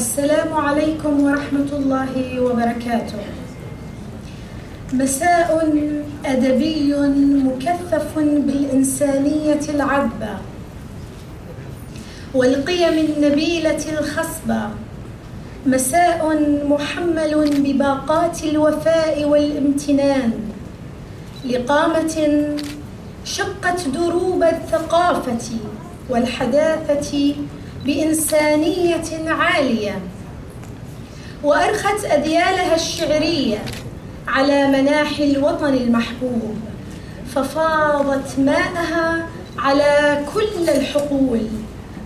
السلام عليكم ورحمة الله وبركاته. مساء أدبي مكثف بالإنسانية العذبة والقيم النبيلة الخصبة. مساء محمل بباقات الوفاء والامتنان لقامة شقت دروب الثقافة والحداثة بإنسانية عالية وأرخت أذيالها الشعرية على مناحي الوطن المحبوب ففاضت ماءها على كل الحقول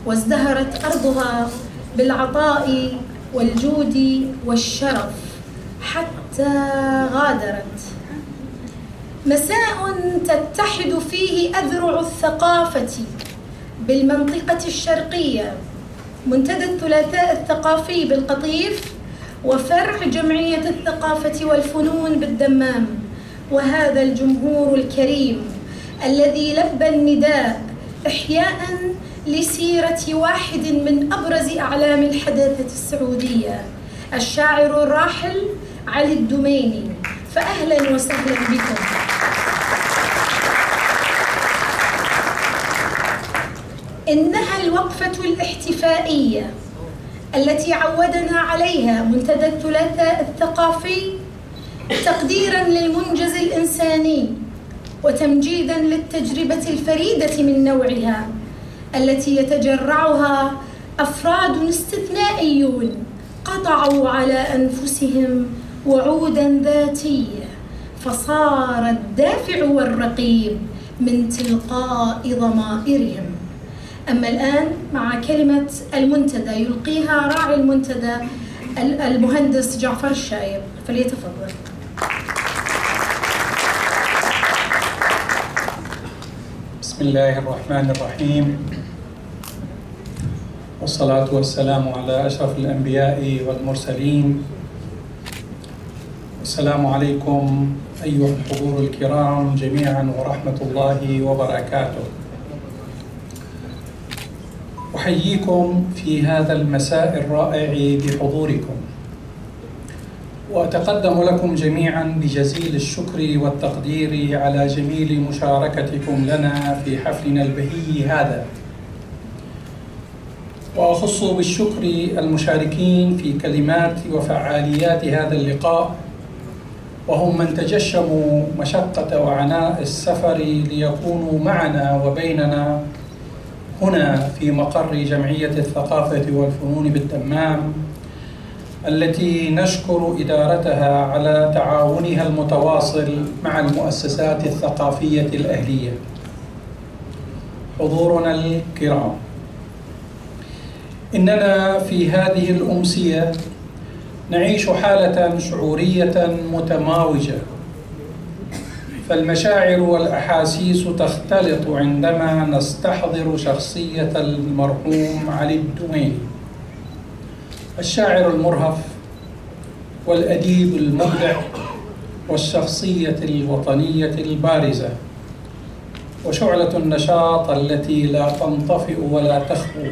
وازدهرت أرضها بالعطاء والجود والشرف حتى غادرت. مساء تتحد فيه أذرع الثقافة بالمنطقة الشرقية منتدى الثلاثاء الثقافي بالقطيف وفرع جمعية الثقافة والفنون بالدمام وهذا الجمهور الكريم الذي لبى النداء إحياء لسيرة واحد من أبرز أعلام الحداثة السعودية الشاعر الراحل علي الدميني. فأهلا وسهلا بكم. إنها الوقفة الاحتفائية التي عودنا عليها منتدى الثلاثاء الثقافي تقديرا للمنجز الإنساني وتمجيدا للتجربة الفريدة من نوعها التي يتجرعها أفراد استثنائيون قطعوا على أنفسهم وعودا ذاتية فصار الدافع والرقيب من تلقاء ضمائرهم. أما الآن مع كلمة المنتدى يلقيها راعي المنتدى المهندس جعفر الشايب. فليتفضل. بسم الله الرحمن الرحيم. والصلاة والسلام على أشرف الأنبياء والمرسلين. السلام عليكم أيها الحضور الكرام جميعا ورحمة الله وبركاته. أحييكم في هذا المساء الرائع بحضوركم. وأتقدم لكم جميعا بجزيل الشكر والتقدير على جميل مشاركتكم لنا في حفلنا البهي هذا. وأخص بالشكر المشاركين في كلمات وفعاليات هذا اللقاء وهم من تجشموا مشقة وعناء السفر ليكونوا معنا وبيننا هنا في مقر جمعية الثقافة والفنون بالدمام التي نشكر إدارتها على تعاونها المتواصل مع المؤسسات الثقافية الأهلية. حضورنا الكرام. إننا في هذه الأمسية نعيش حالة شعورية متماوجة. فالمشاعر والأحاسيس تختلط عندما نستحضر شخصية المرحوم علي الدميني الشاعر المرهف والأديب المبدع والشخصية الوطنية البارزة وشعلة النشاط التي لا تنطفئ ولا تخبو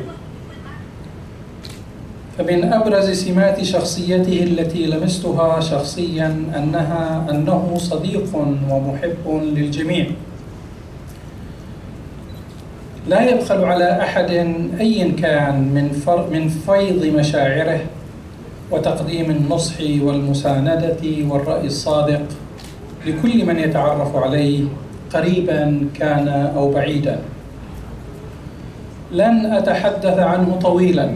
فمن أبرز سمات شخصيته التي لمستها شخصيا أنها أنه صديق ومحب للجميع. لا يبخل على أحد أيا كان من من فيض مشاعره وتقديم النصح والمساندة والرأي الصادق لكل من يتعرف عليه قريبا كان أو بعيدا. لن أتحدث عنه طويلا.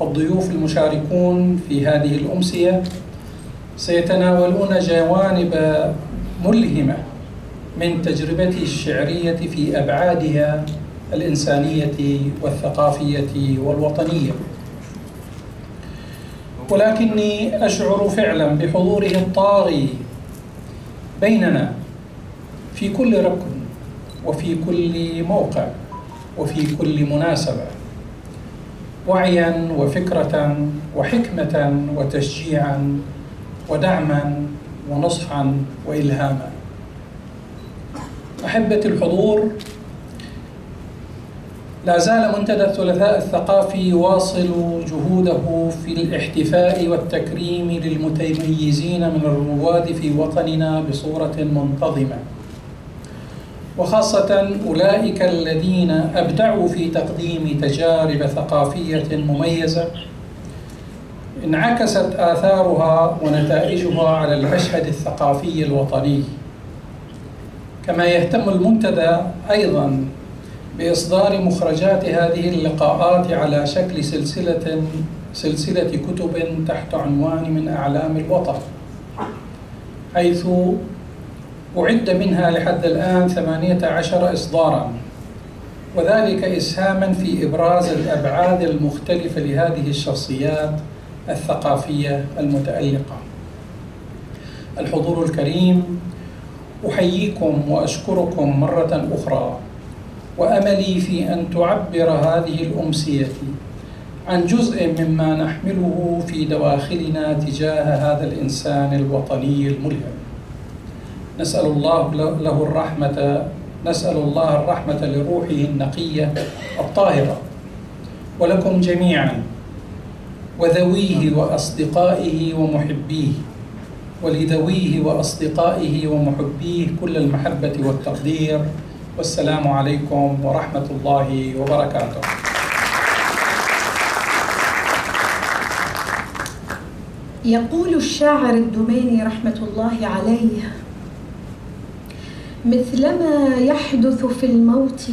فالضيوف المشاركون في هذه الأمسية سيتناولون جوانب ملهمة من تجربته الشعرية في أبعادها الإنسانية والثقافية والوطنية. ولكني أشعر فعلا بحضوره الطاغي بيننا في كل ركن وفي كل موقع وفي كل مناسبة. وعيا وفكرة وحكمة وتشجيعا ودعما ونصحا وإلهاما. أحبة الحضور لا زال منتدى الثلاثاء الثقافي يواصل جهوده في الاحتفاء والتكريم للمتميزين من الرواد في وطننا بصورة منتظمة. وخاصة أولئك الذين أبدعوا في تقديم تجارب ثقافية مميزة. انعكست آثارها ونتائجها على المشهد الثقافي الوطني. كما يهتم المنتدى أيضا بإصدار مخرجات هذه اللقاءات على شكل سلسلة سلسلة كتب تحت عنوان من أعلام الوطن حيث أعد منها لحد الآن ثمانية عشر إصدارا وذلك إسهاما في إبراز الأبعاد المختلفة لهذه الشخصيات الثقافية المتألقة. الحضور الكريم أحييكم وأشكركم مرة أخرى وأملي في أن تعبر هذه الأمسية عن جزء مما نحمله في دواخلنا تجاه هذا الإنسان الوطني الملهم. نسأل الله له الرحمة نسأل الله الرحمة لروحه النقية الطاهرة. ولكم جميعا وذويه وأصدقائه ومحبيه ولذويه وأصدقائه ومحبيه كل المحبة والتقدير. والسلام عليكم ورحمة الله وبركاته. يقول الشاعر الدميني رحمة الله عليه مثلما يحدث في الموت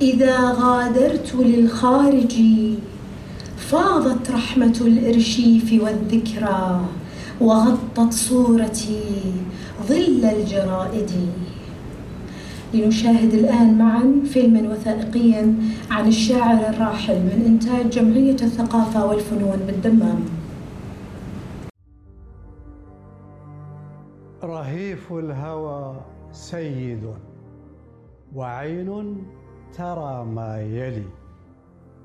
إذا غادرت للخارج فاضت رحمة الإرشيف والذكرى وغطت صورتي ظل الجرائد. لنشاهد الآن معا فيلما وثائقيا عن الشاعر الراحل من إنتاج جمعية الثقافة والفنون بالدمام. رهيف الهوى سيد وعين ترى ما يلي.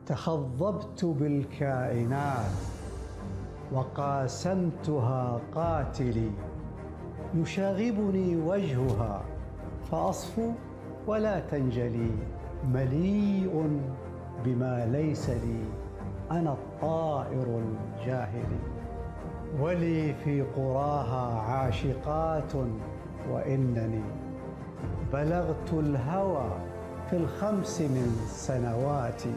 تخضبت بالكائنات وقاسمتها قاتلي. يشاغبني وجهها فأصفو ولا تنجلي. مليء بما ليس لي. أنا الطائر الجاهلي. ولي في قراها عاشقات وإنني بلغت الهوى في الخمس من سنواتي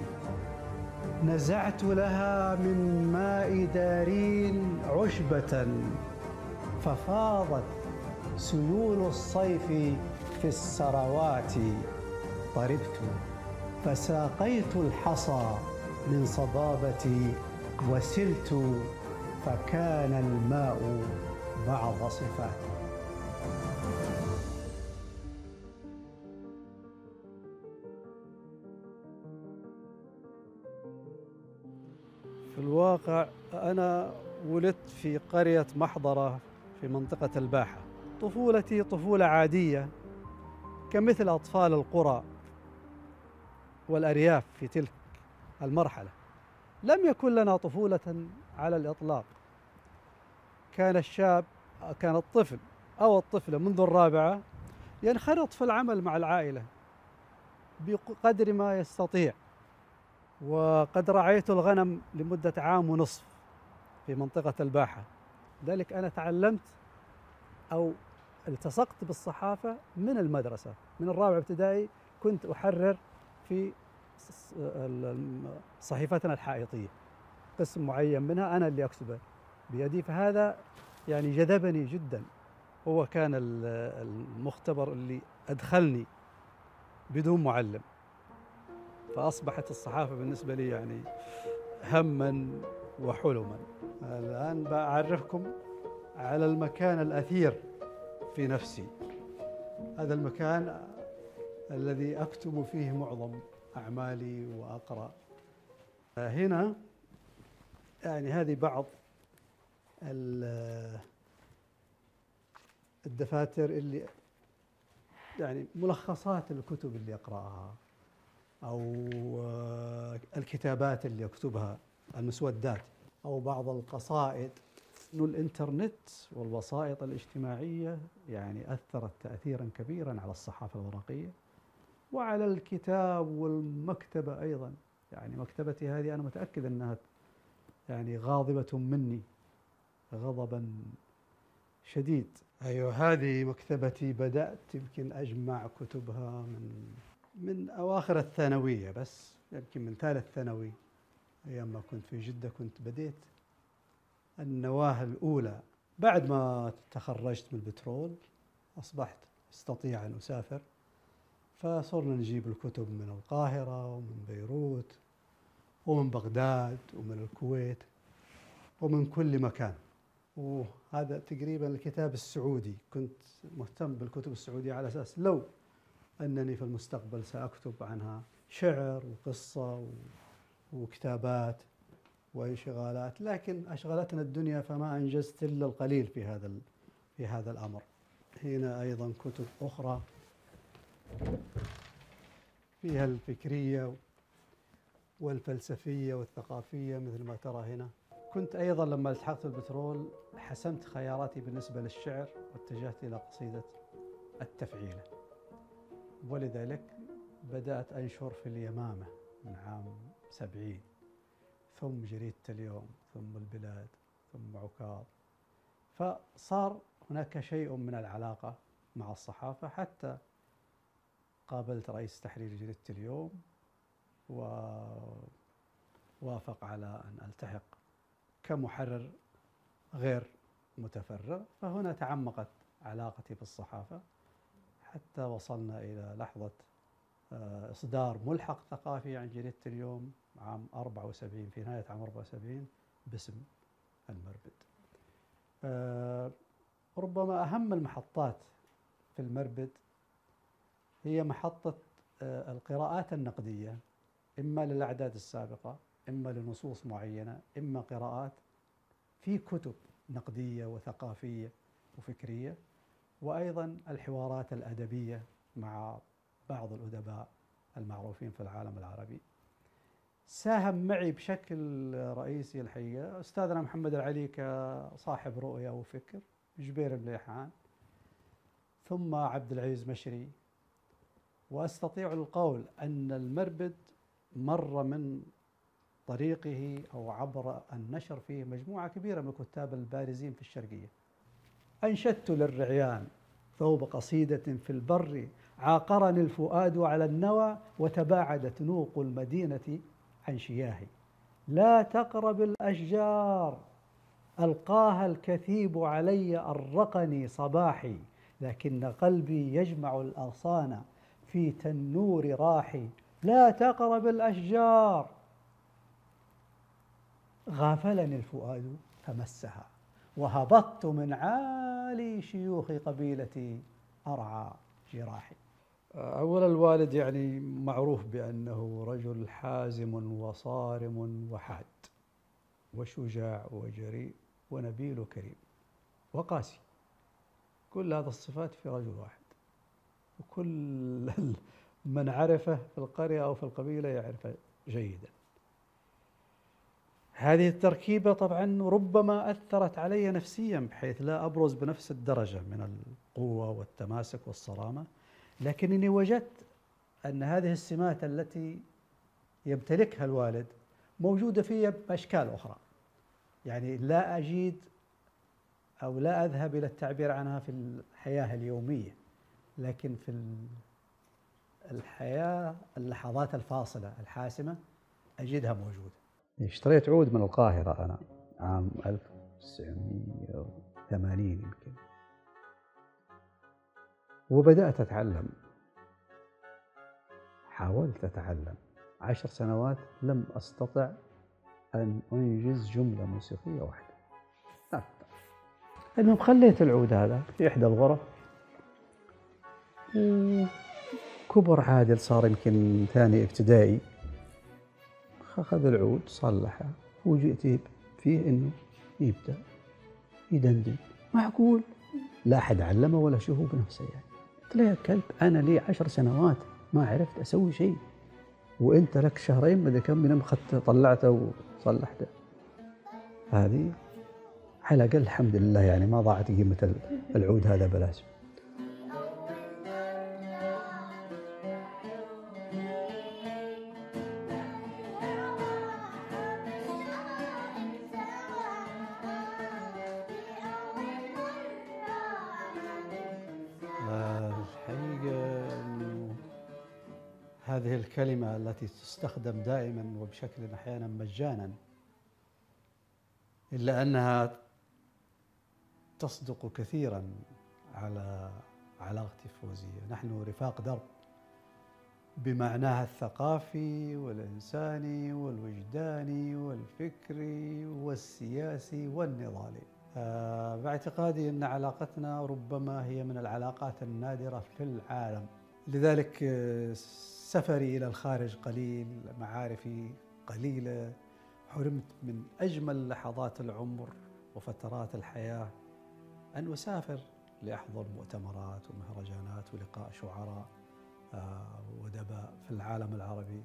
نزعت لها من ماء دارين عشبة ففاضت سيول الصيف في السروات. طربت فساقيت الحصى من صبابتي وسلت فكان الماء بعض صفاتي في الواقع أنا ولدت في قرية محضرة في منطقة الباحة. طفولتي طفولة عادية كمثل أطفال القرى والأرياف في تلك المرحلة. لم يكن لنا طفولة على الإطلاق. كان الشاب كان الطفل أو الطفلة منذ الرابعة ينخرط في العمل مع العائلة بقدر ما يستطيع وقد رعيت الغنم لمدة عام ونصف في منطقة الباحة. ذلك أنا تعلمت أو التصقت بالصحافة من المدرسة. من الرابعة ابتدائي كنت أحرر في صحيفتنا الحائطية. قسم معين منها أنا اللي أكتبه بيدي فهذا يعني جذبني جدا. هو كان المختبر اللي أدخلني بدون معلم. فأصبحت الصحافة بالنسبة لي يعني هما وحلما. الآن بأعرفكم على المكان الأثير في نفسي. هذا المكان الذي أكتب فيه معظم أعمالي وأقرأ. هنا يعني هذه بعض الدفاتر اللي يعني ملخصات الكتب اللي أقرأها أو الكتابات اللي أكتبها المسودات أو بعض القصائد. أن الإنترنت والوسائط الاجتماعية يعني أثرت تأثيرا كبيرا على الصحافة الورقية وعلى الكتاب والمكتبة أيضا. يعني مكتبتي هذه أنا متأكد أنها يعني غاضبة مني غضبا شديد. أيوة هذه مكتبتي بدأت يمكن أجمع كتبها من من أواخر الثانوية بس يمكن من ثالث ثانوي أيام ما كنت في جدة كنت بديت. النواة الأولى بعد ما تخرجت من البترول أصبحت أستطيع أن أسافر. فصرنا نجيب الكتب من القاهرة ومن بيروت. ومن بغداد ومن الكويت ومن كل مكان. وهذا تقريبا الكتاب السعودي. كنت مهتم بالكتب السعودية على أساس لو أنني في المستقبل سأكتب عنها شعر وقصة وكتابات وانشغالات لكن أشغلتنا الدنيا فما أنجزت إلا القليل في هذا في هذا الأمر. هنا أيضا كتب أخرى فيها الفكرية والفلسفية والثقافية مثل ما ترى هنا. كنت أيضا لما التحقت بالبترول حسمت خياراتي بالنسبة للشعر واتجهت إلى قصيدة التفعيلة ولذلك بدأت أنشر في اليمامة من عام سبعين. ثم جريدة اليوم ثم البلاد ثم عكاظ. فصار هناك شيء من العلاقة مع الصحافة. حتى قابلت رئيس تحرير جريدة اليوم ووافق على أن ألتحق كمحرر غير متفرغ فهنا تعمقت علاقتي بالصحافة حتى وصلنا إلى لحظة آه، إصدار ملحق ثقافي عن جريدة اليوم عام 74 في نهاية عام 74 باسم المربد. آه، ربما أهم المحطات في المربد هي محطة آه، القراءات النقدية. إما للأعداد السابقة إما لنصوص معينة إما قراءات. في كتب نقدية وثقافية وفكرية وأيضا الحوارات الأدبية مع بعض الأدباء المعروفين في العالم العربي. ساهم معي بشكل رئيسي الحقيقة أستاذنا محمد العلي كصاحب رؤية وفكر جبير مليحان ثم عبد العزيز مشري. وأستطيع القول أن المربد مر من طريقه أو عبر النشر فيه مجموعة كبيرة من الكتاب البارزين في الشرقية. أنشدت للرعيان ثوب قصيدة في البر عاقرني الفؤاد على النوى وتباعدت نوق المدينة عن شياهي. لا تقرب الأشجار ألقاها الكثيب علي أرقني صباحي لكن قلبي يجمع الأغصان في تنور راحي لا تقرب الأشجار. غافلني الفؤاد فمسها وهبطت من عالي شيوخ قبيلتي أرعى جراحي. أولا الوالد يعني معروف بأنه رجل حازم وصارم وحاد وشجاع وجريء ونبيل وكريم وقاسي. كل هذه الصفات في رجل واحد. وكل من عرفه في القرية أو في القبيلة يعرفه جيدا. هذه التركيبة طبعا ربما أثرت علي نفسيا بحيث لا أبرز بنفس الدرجة من القوة والتماسك والصرامة. لكنني وجدت أن هذه السمات التي يمتلكها الوالد موجودة في بأشكال أخرى. يعني لا أجيد أو لا أذهب إلى التعبير عنها في الحياة اليومية لكن في الحياة اللحظات الفاصلة الحاسمة أجدها موجودة اشتريت عود من القاهرة أنا عام 1980 يمكن. وبدأت أتعلم. حاولت أتعلم. عشر سنوات لم أستطع أن أنجز جملة موسيقية واحدة. المهم خليت العود هذا في إحدى الغرف. كبر عادل صار يمكن ثاني ابتدائي. أخذ العود صلحه وجئت فيه إنه يبدأ يدندن. معقول؟ لا أحد علمه ولا شوفه بنفسه يعني. قلت له يا كلب أنا لي عشر سنوات ما عرفت أسوي شيء. وأنت لك شهرين مدري كم من أخذت طلعته وصلحته. هذه على الأقل الحمد لله يعني ما ضاعت قيمة العود هذا بلاش هذه الكلمة التي تستخدم دائما وبشكل أحيانا مجانا إلا أنها تصدق كثيرا على علاقتي فوزية. نحن رفاق درب بمعناها الثقافي والإنساني والوجداني والفكري والسياسي والنضالي. آه، باعتقادي أن علاقتنا ربما هي من العلاقات النادرة في العالم. لذلك آه، سفري إلى الخارج قليل معارفي قليلة. حرمت من أجمل لحظات العمر وفترات الحياة أن أسافر لأحضر مؤتمرات ومهرجانات ولقاء شعراء آه، ودباء في العالم العربي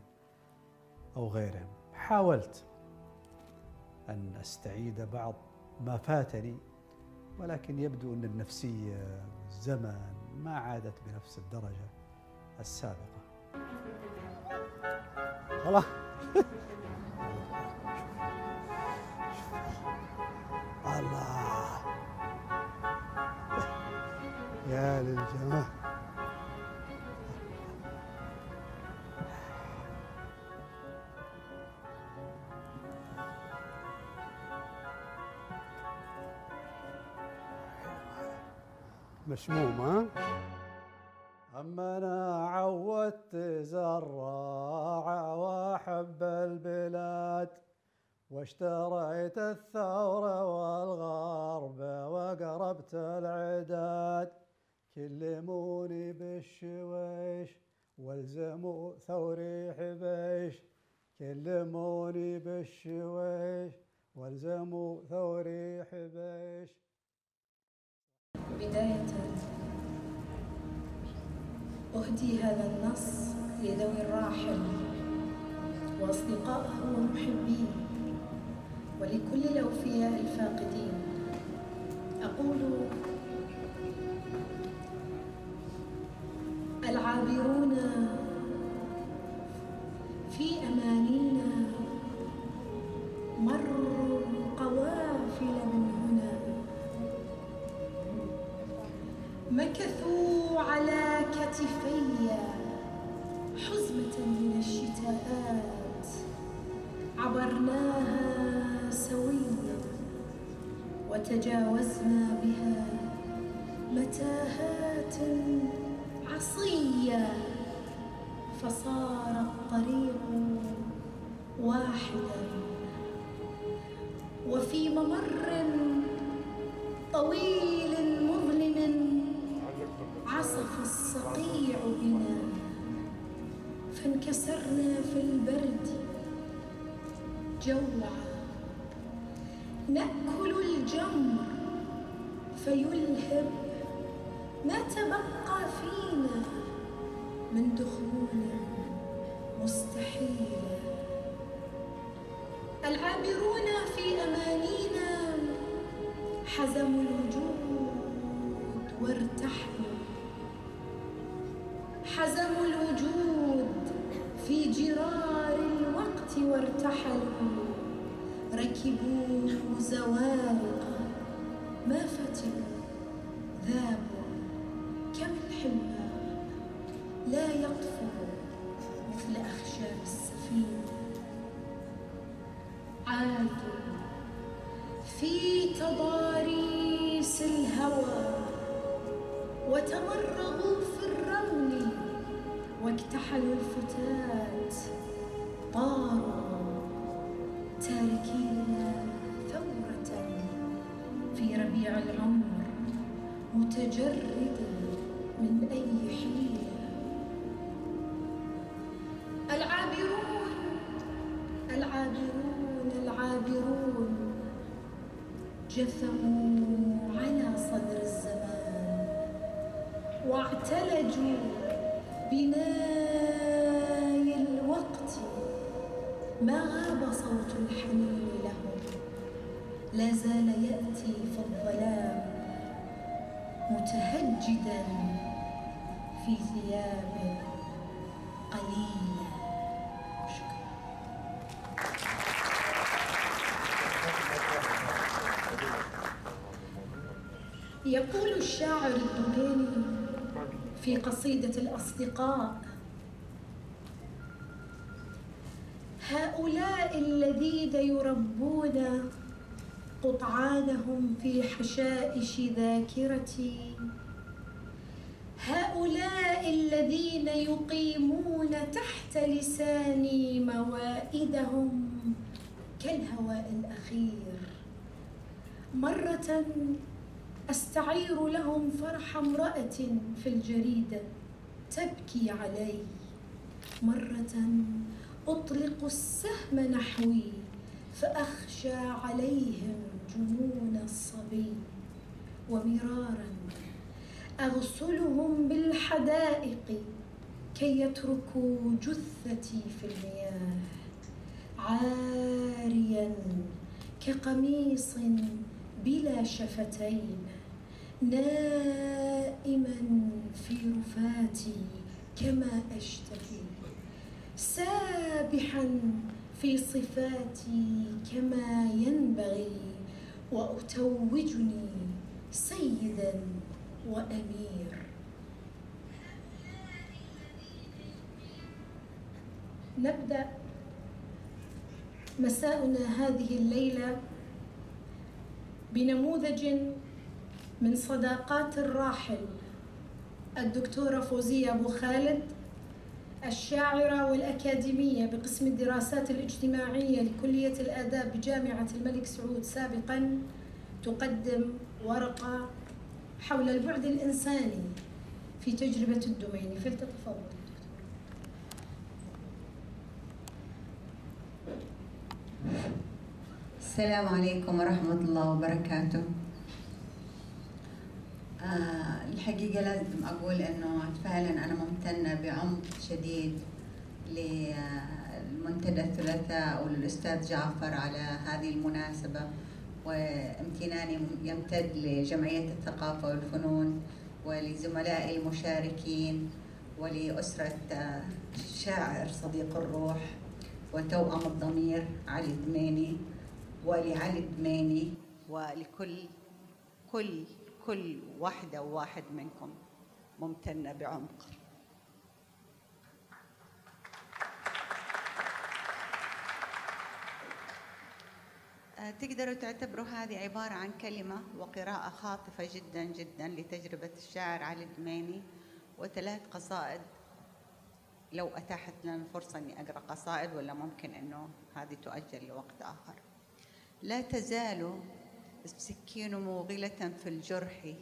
أو غيرهم. حاولت أن أستعيد بعض ما فاتني ولكن يبدو أن النفسية الزمن ما عادت بنفس الدرجة السابقة. خلاص الله يا للجمال مشموم ها أما أنا عودت زراعة وأحب البلاد واشتريت الثورة والغرب وقربت العداد. كلموني بالشويش والزموا ثوري حبيش. كلموني بالشويش والزموا ثوري حبيش. بداية. أهدي هذا النص لذوي الراحل وأصدقائه ومحبيه ولكل الأوفياء الفاقدين. أقول العابرون فصار الطريق واحدا. وفي ممر طويل مظلم عصف الصقيع بنا. فانكسرنا في البرد جوعا. نأكل الجمر فيلهب. ما تبقى فينا من دخول مستحيل. العابرون في أمانينا حزموا الوجود وارتحلوا حزموا الوجود في جرار الوقت وارتحلوا ركبوا زوارق ما فتنوا. ذابوا كم الحمام لا يطفو مثل أخشاب السفينة. عادوا في تضاريس الهوى وتمرغوا في الرمل واكتحلوا الفتات طاروا تاركين ثورة في ربيع العمر متجرد من أي حيلة جثموا على صدر الزمان واعتلجوا بناي الوقت ما غاب صوت الحنين لهم. لا زال يأتي في الظلام متهجدا في ثياب قليله الشاعر الدميني في قصيدة الأصدقاء. هؤلاء الذين يربون قطعانهم في حشائش ذاكرتي. هؤلاء الذين يقيمون تحت لساني موائدهم كالهواء الأخير. مرة أستعير لهم فرح امرأة في الجريدة تبكي علي. مرة أطلق السهم نحوي فأخشى عليهم جنون الصبي. ومرارا أغسلهم بالحدائق كي يتركوا جثتي في المياه. عاريا كقميص بلا شفتين نائما في رفاتي كما اشتهي سابحا في صفاتي كما ينبغي وأتوجني سيدا وأمير. نبدأ مساؤنا هذه الليلة بنموذج من صداقات الراحل الدكتورة فوزية أبو خالد الشاعرة والأكاديمية بقسم الدراسات الاجتماعية لكلية الآداب بجامعة الملك سعود سابقا تقدم ورقة حول البعد الإنساني في تجربة الدوميني فلتتفضل. السلام عليكم ورحمة الله وبركاته. آه الحقيقة لازم أقول أنه فعلا أنا ممتنة بعمق شديد للمنتدى الثلاثاء وللأستاذ جعفر على هذه المناسبة وامتناني يمتد لجمعية الثقافة والفنون ولزملائي المشاركين ولأسرة الشاعر صديق الروح وتوأم الضمير علي الدميني ولعلي الدميني ولكل كل كل واحدة وواحد منكم ممتنة بعمق. آه، تقدروا تعتبروا هذه عبارة عن كلمة وقراءة خاطفة جدا جدا لتجربة الشاعر علي الدميني وثلاث قصائد. لو أتاحت لنا الفرصة أني أقرأ قصائد ولا ممكن أنه هذه تؤجل لوقت آخر. لا تزال السكين موغلة في الجرح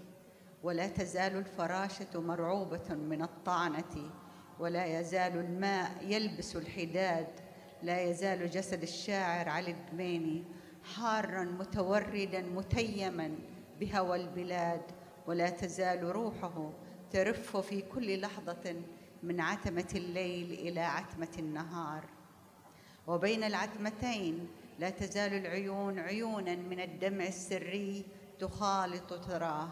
ولا تزال الفراشة مرعوبة من الطعنة ولا يزال الماء يلبس الحداد لا يزال جسد الشاعر علي الدميني حارا متوردا متيما بهوى البلاد ولا تزال روحه ترف في كل لحظة من عتمة الليل إلى عتمة النهار. وبين العتمتين لا تزال العيون عيونا من الدمع السري تخالط تراه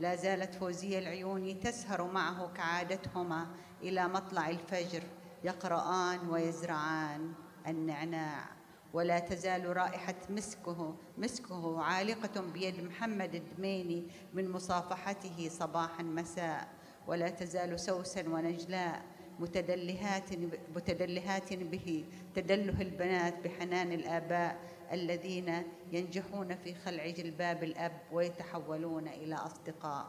لا زالت فوزية العيوني تسهر معه كعادتهما إلى مطلع الفجر يقرآن ويزرعان النعناع. ولا تزال رائحة مسكه مسكه عالقة بيد محمد الدميني من مصافحته صباحا مساء ولا تزال سوسا ونجلاء متدلهات متدلهات به. تدله البنات بحنان الآباء الذين ينجحون في خلع جلباب الأب ويتحولون إلى أصدقاء.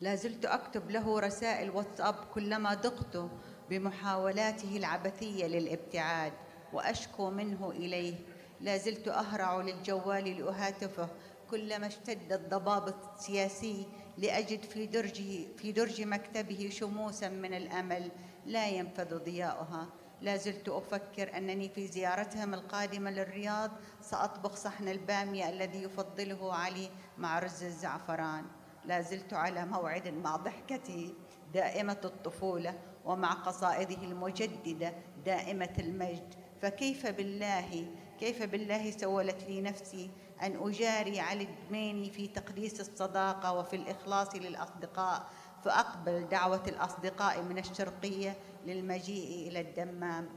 لا زلت أكتب له رسائل واتساب كلما ضقت بمحاولاته العبثية للابتعاد وأشكو منه إليه. لا زلت أهرع للجوال لأهاتفه كلما اشتد الضباب السياسي لأجد في درجه في درج مكتبه شموسا من الأمل لا ينفذ ضياؤها. لا زلت أفكر أنني في زيارتهم القادمة للرياض سأطبخ صحن البامية الذي يفضله علي مع رز الزعفران. لا زلت على موعد مع ضحكتي دائمة الطفولة ومع قصائده المجددة دائمة المجد. فكيف بالله كيف بالله سولت لي نفسي أن أجاري علي الدميني في تقديس الصداقة وفي الإخلاص للأصدقاء فأقبل دعوة الأصدقاء من الشرقية للمجيء إلى الدمام.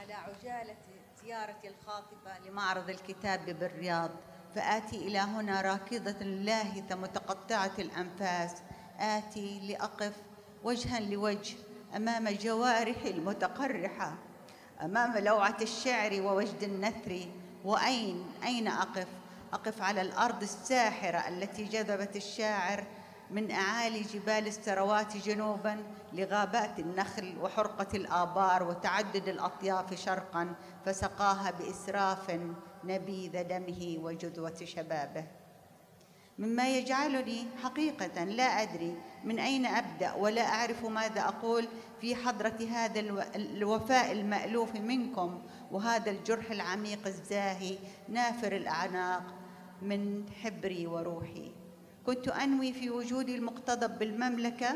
على عجالة زيارتي الخاطفة لمعرض الكتاب بالرياض فآتي إلى هنا راكضة لاهثة متقطعة الأنفاس. آتي لأقف وجها لوجه أمام جوارحي المتقرحة. أمام لوعة الشعر ووجد النثر. وأين أين أقف؟ أقف على الأرض الساحرة التي جذبت الشاعر من أعالي جبال السروات جنوبا لغابات النخل وحرقة الآبار وتعدد الأطياف شرقا فسقاها بإسراف نبيذ دمه وجذوة شبابه. مما يجعلني حقيقة لا أدري من أين أبدأ ولا أعرف ماذا أقول في حضرة هذا الوفاء المألوف منكم وهذا الجرح العميق الزاهي نافر الأعناق من حبري وروحي. كنت أنوي في وجودي المقتضب بالمملكة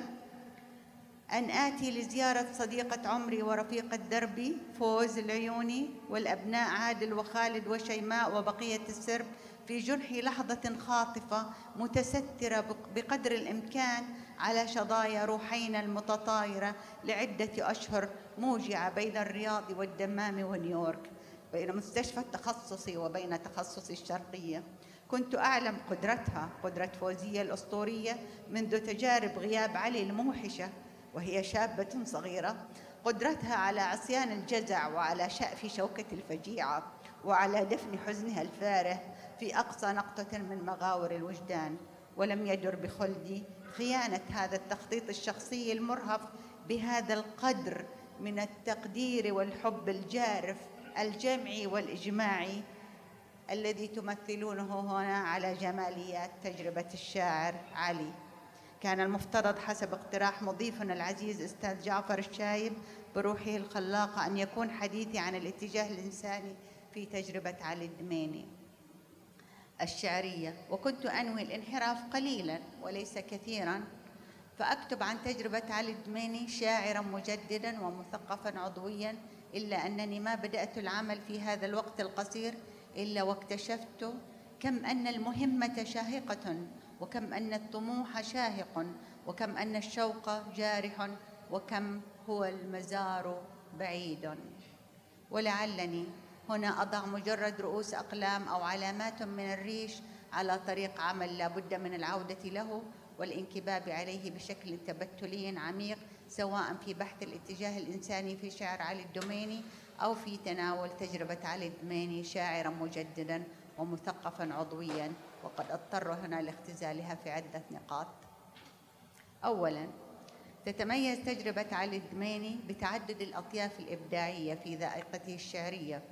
أن آتي لزيارة صديقة عمري ورفيقة دربي فوز العيوني والأبناء عادل وخالد وشيماء وبقية السرب في جرحي لحظة خاطفة متسترة بقدر الإمكان على شظايا روحينا المتطايرة لعدة أشهر موجعة بين الرياض والدمام ونيويورك بين مستشفى التخصصي وبين تخصصي الشرقية. كنت أعلم قدرتها قدرة فوزية الأسطورية منذ تجارب غياب علي الموحشة وهي شابة صغيرة. قدرتها على عصيان الجزع وعلى شأف شوكة الفجيعة وعلى دفن حزنها الفاره في أقصى نقطة من مغاور الوجدان ولم يدر بخلدي خيانة هذا التخطيط الشخصي المرهف بهذا القدر من التقدير والحب الجارف الجمعي والإجماعي الذي تمثلونه هنا على جماليات تجربة الشاعر علي. كان المفترض حسب اقتراح مضيفنا العزيز أستاذ جعفر الشايب بروحه الخلاقه أن يكون حديثي عن الاتجاه الإنساني في تجربة علي الدميني. الشعرية وكنت أنوي الانحراف قليلا وليس كثيرا فأكتب عن تجربة علي الدميني شاعرا مجددا ومثقفا عضويا إلا أنني ما بدأت العمل في هذا الوقت القصير إلا واكتشفت كم أن المهمة شاهقة وكم أن الطموح شاهق وكم أن الشوق جارح وكم هو المزار بعيد. ولعلني هنا أضع مجرد رؤوس أقلام أو علامات من الريش على طريق عمل لا بد من العودة له والانكباب عليه بشكل تبتلي عميق سواء في بحث الاتجاه الإنساني في شعر علي الدميني أو في تناول تجربة علي الدميني شاعرا مجددا ومثقفا عضويا. وقد اضطر هنا لاختزالها في عدة نقاط. اولا تتميز تجربة علي الدميني بتعدد الأطياف الإبداعية في ذائقته الشعرية.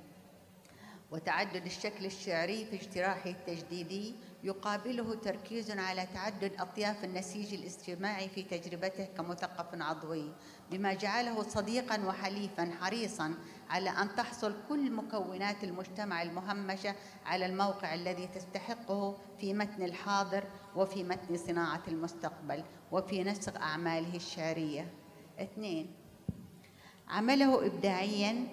وتعدد الشكل الشعري في اجتراحه التجديدي يقابله تركيز على تعدد أطياف النسيج الاجتماعي في تجربته كمثقف عضوي بما جعله صديقا وحليفا حريصا على أن تحصل كل مكونات المجتمع المهمشة على الموقع الذي تستحقه في متن الحاضر وفي متن صناعة المستقبل وفي نسق أعماله الشعرية. اثنين عمله إبداعيا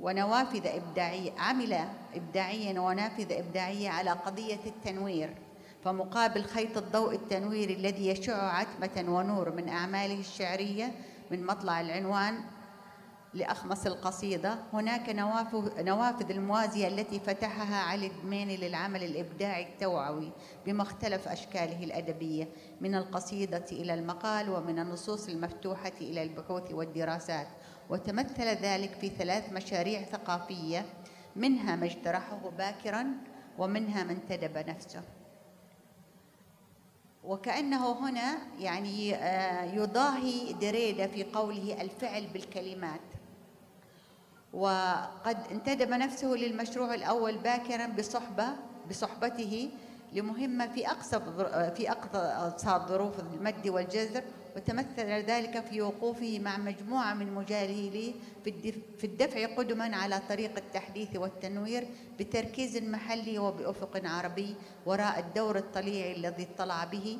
ونوافذ إبداعية عمل إبداعيا ونافذ إبداعية على قضية التنوير فمقابل خيط الضوء التنويري الذي يشع عتمة ونور من أعماله الشعرية من مطلع العنوان لأخمص القصيدة هناك نوافذ الموازية التي فتحها علي الدميني للعمل الإبداعي التوعوي بمختلف أشكاله الأدبية من القصيدة إلى المقال ومن النصوص المفتوحة إلى البحوث والدراسات. وتمثل ذلك في ثلاث مشاريع ثقافية منها ما اجترحه باكرا ومنها ما انتدب نفسه. وكأنه هنا يعني آه، يضاهي دريدة في قوله الفعل بالكلمات. وقد انتدب نفسه للمشروع الأول باكرا بصحبة بصحبته لمهمة في أقصى في أقصى ظروف المد والجزر وتمثل ذلك في وقوفه مع مجموعة من مجاهليه في الدفع قدما على طريق التحديث والتنوير بتركيز محلي وبأفق عربي وراء الدور الطليعي الذي اطلع به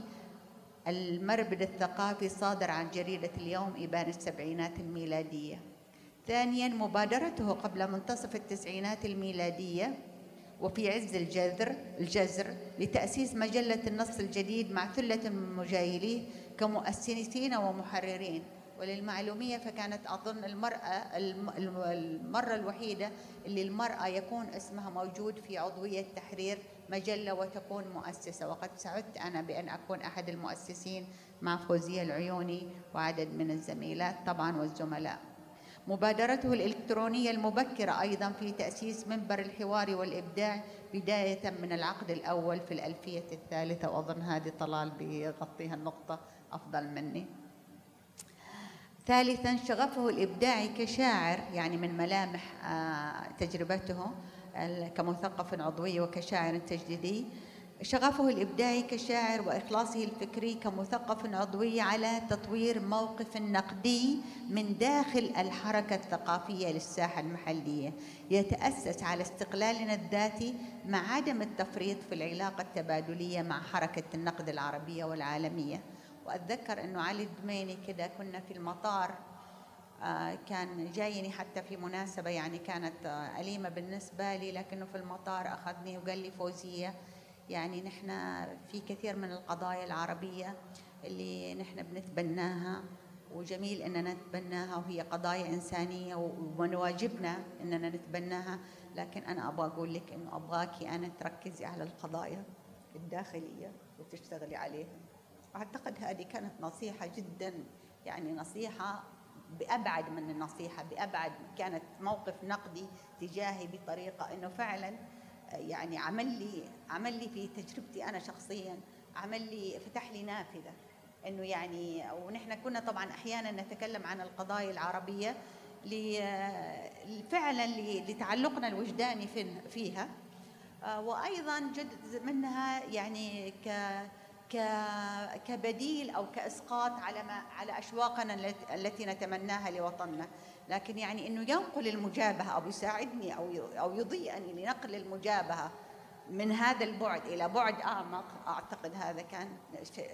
المربد الثقافي صادر عن جريدة اليوم إبان السبعينات الميلادية. ثانيا مبادرته قبل منتصف التسعينات الميلادية وفي عز الجذر الجزر لتأسيس مجلة النص الجديد مع ثلة من مجايليه كمؤسسين ومحررين. وللمعلومية فكانت أظن المرأة المرة الوحيدة اللي المرأة يكون اسمها موجود في عضوية تحرير مجلة وتكون مؤسسة. وقد سعدت أنا بأن أكون أحد المؤسسين مع فوزية العيوني وعدد من الزميلات طبعا والزملاء. مبادرته الإلكترونية المبكرة أيضا في تأسيس منبر الحوار والإبداع بداية من العقد الأول في الألفية الثالثة. وأظن هذه طلال بيغطيها النقطة. أفضل مني. ثالثا شغفه الإبداعي كشاعر يعني من ملامح آه، تجربته كمثقف عضوي وكشاعر تجديدي. شغفه الإبداعي كشاعر وإخلاصه الفكري كمثقف عضوي على تطوير موقف نقدي من داخل الحركة الثقافية للساحة المحلية. يتأسس على استقلالنا الذاتي مع عدم التفريط في العلاقة التبادلية مع حركة النقد العربية والعالمية. وأتذكر أنه علي الدميني كده كنا في المطار آه، كان جايني حتى في مناسبة يعني كانت آه، أليمة بالنسبة لي لكنه في المطار أخذني وقال لي فوزية. يعني نحن في كثير من القضايا العربية اللي نحن بنتبناها وجميل إننا نتبناها وهي قضايا إنسانية ومن واجبنا إننا نتبناها. لكن أنا أبغى أقول لك إنه أبغاكي أنا تركزي على القضايا الداخلية وتشتغلي عليها. أعتقد هذه كانت نصيحة جدا يعني نصيحة بأبعد من النصيحة بأبعد كانت موقف نقدي تجاهي بطريقة إنه فعلا يعني عمل لي عمل لي في تجربتي أنا شخصيا عمل لي فتح لي نافذة إنه يعني ونحن كنا طبعا أحيانا نتكلم عن القضايا العربية فعلا لتعلقنا الوجداني فيها. وأيضا جزء منها يعني ك كبديل أو كإسقاط على ما على أشواقنا التي نتمناها لوطننا. لكن يعني إنه ينقل المجابهة أو يساعدني أو أو يضيئني لنقل المجابهة من هذا البعد إلى بعد أعمق أعتقد هذا كان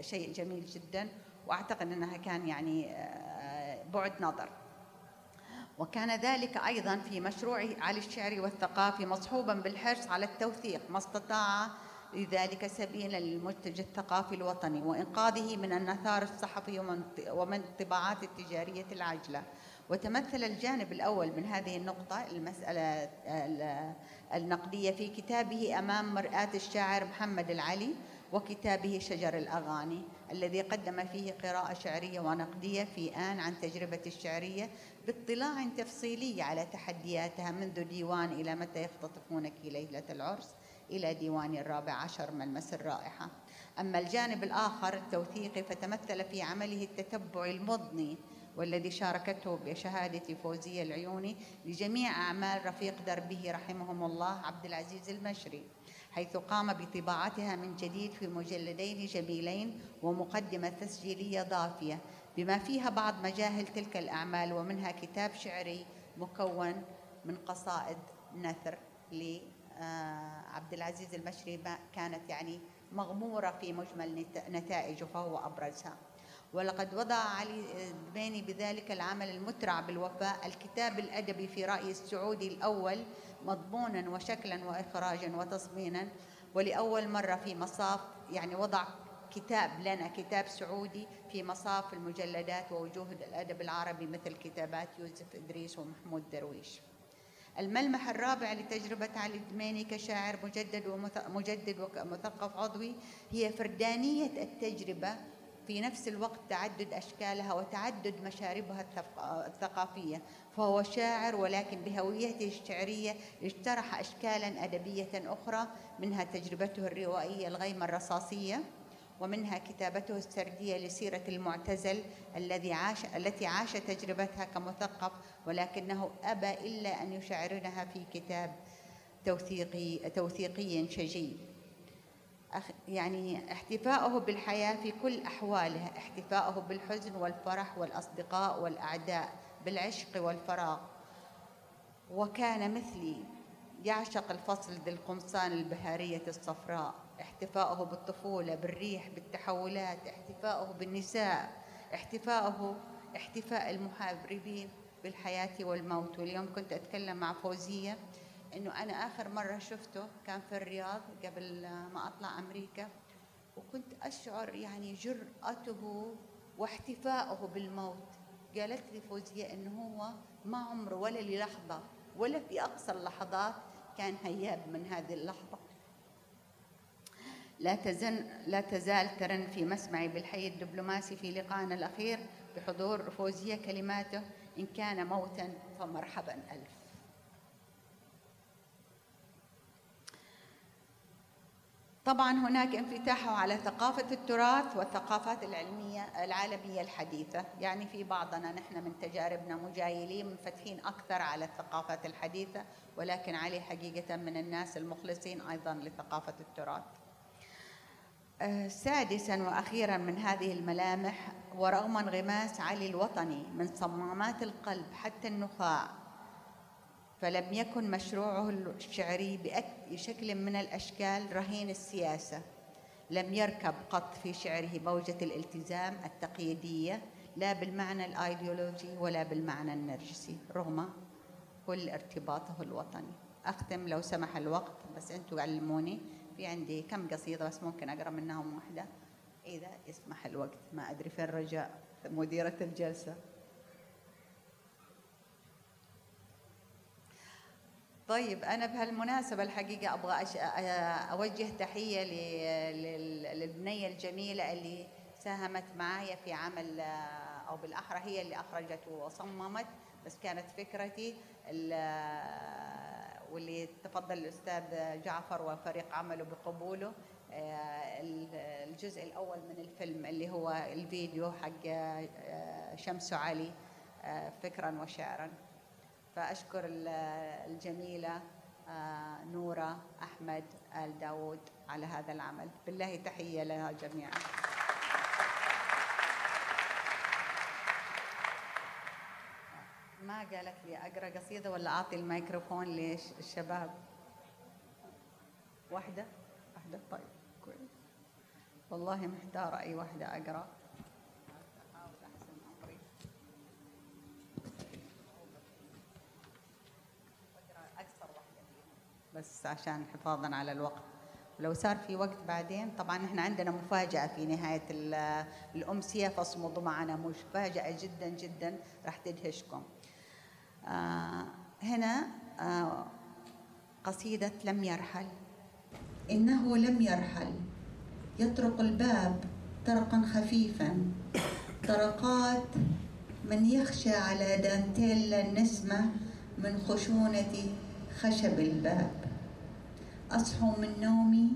شيء جميل جدا وأعتقد أنها كان يعني آه، بعد نظر. وكان ذلك أيضا في مشروع علي الشعري والثقافي مصحوبا بالحرص على التوثيق ما استطاع لذلك سبيلا للمنتج الثقافي الوطني وإنقاذه من النثار الصحفي ومن الطباعات التجارية العاجلة. وتمثل الجانب الأول من هذه النقطة المسألة النقدية في كتابه أمام مرآة الشاعر محمد العلي وكتابه شجر الأغاني الذي قدم فيه قراءة شعرية ونقدية في آن عن تجربة الشعرية باطلاع تفصيلي على تحدياتها منذ ديوان إلى متى يختطفونك ليلة العرس. إلى ديوان الرابع عشر ملمس الرائحة. أما الجانب الآخر التوثيقي فتمثل في عمله التتبع المضني والذي شاركته بشهادة فوزية العيوني لجميع أعمال رفيق دربه رحمهم الله عبد العزيز المشري حيث قام بطباعتها من جديد في مجلدين جميلين ومقدمة تسجيلية ضافية بما فيها بعض مجاهل تلك الأعمال ومنها كتاب شعري مكون من قصائد نثر آه، عبد العزيز المشري كانت يعني مغمورة في مجمل نتائجه فهو أبرزها. ولقد وضع علي الدميني بذلك العمل المترع بالوفاء. الكتاب الأدبي في رأي السعودي الأول مضمونا وشكلا وإخراجا وتصمينا ولأول مرة في مصاف يعني وضع كتاب لنا كتاب سعودي في مصاف المجلدات ووجوه الأدب العربي مثل كتابات يوسف إدريس ومحمود درويش. الملمح الرابع لتجربة علي الدميني كشاعر مجدد ومجدد ومثقف عضوي هي فردانية التجربة في نفس الوقت تعدد أشكالها وتعدد مشاربها الثقافية. فهو شاعر ولكن بهويته الشعرية اجترح أشكالا أدبية أخرى منها تجربته الروائية الغيمة الرصاصية. ومنها كتابته السردية لسيرة المعتزل الذي عاش التي عاش تجربتها كمثقف ولكنه أبى إلا أن يشعرنها في كتاب توثيقي توثيقي شجي. يعني احتفاؤه بالحياة في كل أحوالها احتفاؤه بالحزن والفرح والأصدقاء والأعداء بالعشق والفراغ. وكان مثلي يعشق الفصل ذي القمصان البهارية الصفراء. احتفاؤه بالطفولة بالريح بالتحولات احتفاؤه بالنساء احتفاؤه احتفاء المحاربين بالحياة والموت. واليوم كنت أتكلم مع فوزية إنه أنا آخر مرة شفته كان في الرياض قبل ما أطلع أمريكا وكنت أشعر يعني جرأته واحتفاؤه بالموت. قالت لي فوزية إنه هو ما عمره ولا للحظة ولا في أقصى اللحظات كان هياب من هذه اللحظة. لا تزن لا تزال ترن في مسمعي بالحي الدبلوماسي في لقائنا الأخير بحضور فوزية كلماته إن كان موتا فمرحبا. ألف. طبعا هناك انفتاح على ثقافة التراث والثقافات العلمية العالمية الحديثة. يعني في بعضنا نحن من تجاربنا مجايلين منفتحين أكثر على الثقافات الحديثة ولكن علي حقيقة من الناس المخلصين أيضا لثقافة التراث. سادسا وأخيرا من هذه الملامح ورغم انغماس علي الوطني من صمامات القلب حتى النخاع فلم يكن مشروعه الشعري بأي شكل من الأشكال رهين السياسة. لم يركب قط في شعره موجة الالتزام التقييدية لا بالمعنى الأيديولوجي ولا بالمعنى النرجسي رغم كل ارتباطه الوطني. أختم لو سمح الوقت بس أنتم علموني في عندي كم قصيدة بس ممكن أقرأ منهم واحدة. إذا يسمح الوقت ما أدري فين رجاء مديرة الجلسة. طيب أنا بهالمناسبة الحقيقة أبغى أش... أوجه تحية للبنية الجميلة اللي ساهمت معايا في عمل أو بالأحرى هي اللي أخرجت وصممت بس كانت فكرتي واللي تفضل الأستاذ جعفر وفريق عمله بقبوله آه، الجزء الأول من الفيلم اللي هو الفيديو حق آه، شمس علي آه، فكرا وشعرا. فأشكر الجميلة نورة أحمد آل داود على هذا العمل. بالله تحية لها جميعا. ما قالت لي أقرأ قصيدة ولا أعطي الميكروفون للشباب واحدة؟ واحدة؟ طيب كويس. والله محتارة أي واحدة أقرأ. بس عشان حفاظا على الوقت. ولو صار في وقت بعدين طبعا إحنا عندنا مفاجأة في نهاية الأمسية فاصمدوا معنا مفاجأة جدا جدا. راح تدهشكم. هنا آه قصيدة لم يرحل. إنه لم يرحل. يطرق الباب طرقا خفيفا. طرقات من يخشى على دانتيل النسمة من خشونة خشب الباب. أصحو من نومي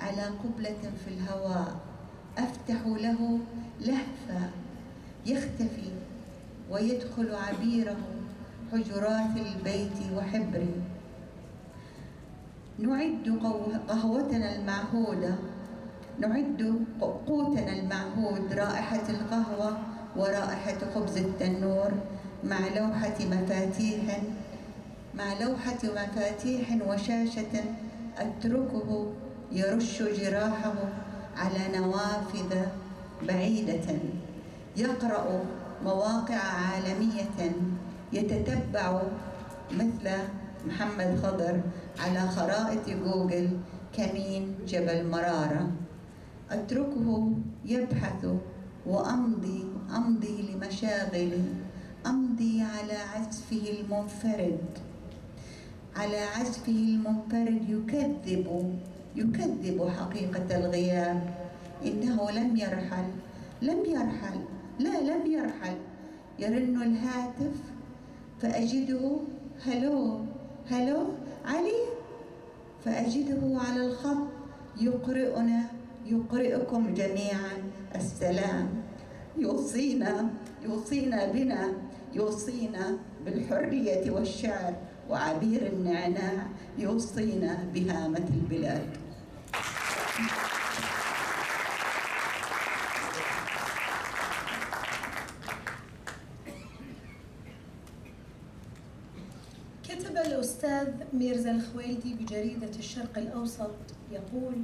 على قبلة في الهواء. أفتح له لهفة. يختفي. ويدخل عبيره حجرات البيت وحبري نعد قهوتنا المعهودة نعد قوتنا المعهود رائحة القهوة ورائحة خبز التنور مع لوحة مفاتيح مع لوحة مفاتيح وشاشة أتركه يرش جراحه على نوافذ بعيدة. يقرأ مواقع عالمية يتتبع مثل محمد خضر على خرائط جوجل كمين جبل مرارة. أتركه يبحث وأمضي أمضي لمشاغلي أمضي على عزفه المنفرد. على عزفه المنفرد يكذب يكذب حقيقة الغياب. إنه لم يرحل لم يرحل. لا لم يرحل يرن الهاتف فأجده هلو هلو علي فأجده على الخط. يقرئنا يقرئكم جميعا. السلام. يوصينا يوصينا بنا يوصينا بالحرية والشعر وعبير النعناع. يوصينا بهامة البلاد الأستاذ ميرزا الخويلدي بجريدة الشرق الأوسط يقول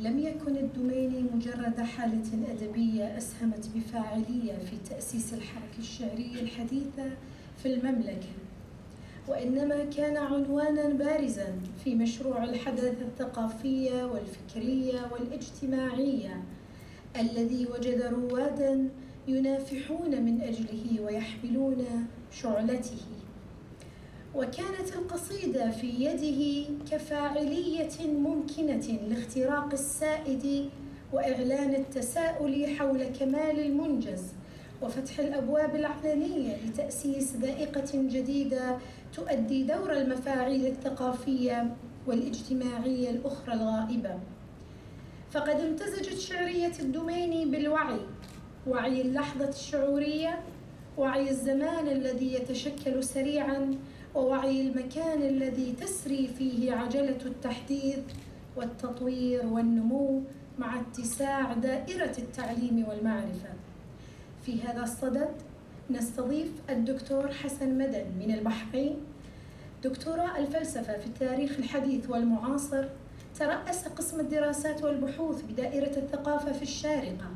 لم يكن الدميني مجرد حالة أدبية أسهمت بفاعلية في تأسيس الحركة الشعرية الحديثة في المملكة وإنما كان عنوانا بارزا في مشروع الحداثة الثقافية والفكرية والاجتماعية الذي وجد روادا ينافحون من أجله ويحملون شعلته. وكانت القصيدة في يده كفاعلية ممكنة لاختراق السائد وإعلان التساؤل حول كمال المنجز وفتح الأبواب العلنية لتأسيس ذائقة جديدة تؤدي دور المفاعيل الثقافية والاجتماعية الأخرى الغائبة. فقد امتزجت شعرية الدميني بالوعي وعي اللحظة الشعورية وعي الزمان الذي يتشكل سريعا ووعي المكان الذي تسري فيه عجلة التحديث والتطوير والنمو مع اتساع دائرة التعليم والمعرفة. في هذا الصدد نستضيف الدكتور حسن مدن من البحرين دكتوراه الفلسفة في التاريخ الحديث والمعاصر ترأس قسم الدراسات والبحوث بدائرة الثقافة في الشارقة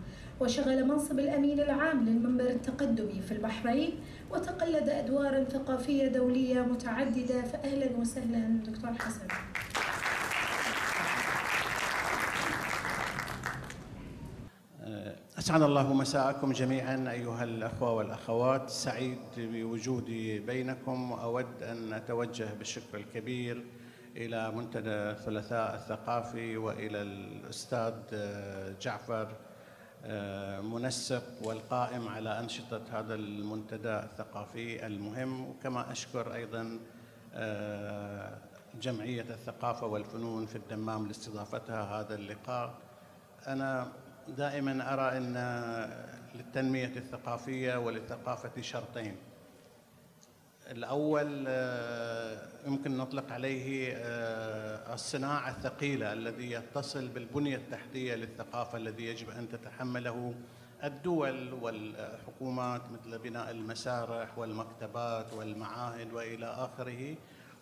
وشغل منصب الأمين العام للمنبر التقدمي في البحرين وتقلد أدوارا ثقافية دولية متعددة. فأهلا وسهلا دكتور حسن. أسعد الله مساءكم جميعا أيها الأخوة والأخوات. سعيد بوجودي بينكم. وأود أن أتوجه بالشكر الكبير إلى منتدى الثلاثاء الثقافي وإلى الأستاذ جعفر منسق والقائم على أنشطة هذا المنتدى الثقافي المهم وكما أشكر أيضا جمعية الثقافة والفنون في الدمام لاستضافتها هذا اللقاء. أنا دائما أرى أن للتنمية الثقافية وللثقافة شرطين. الأول يمكن نطلق عليه الصناعة الثقيلة الذي يتصل بالبنية التحتية للثقافة الذي يجب أن تتحمله الدول والحكومات مثل بناء المسارح والمكتبات والمعاهد وإلى آخره.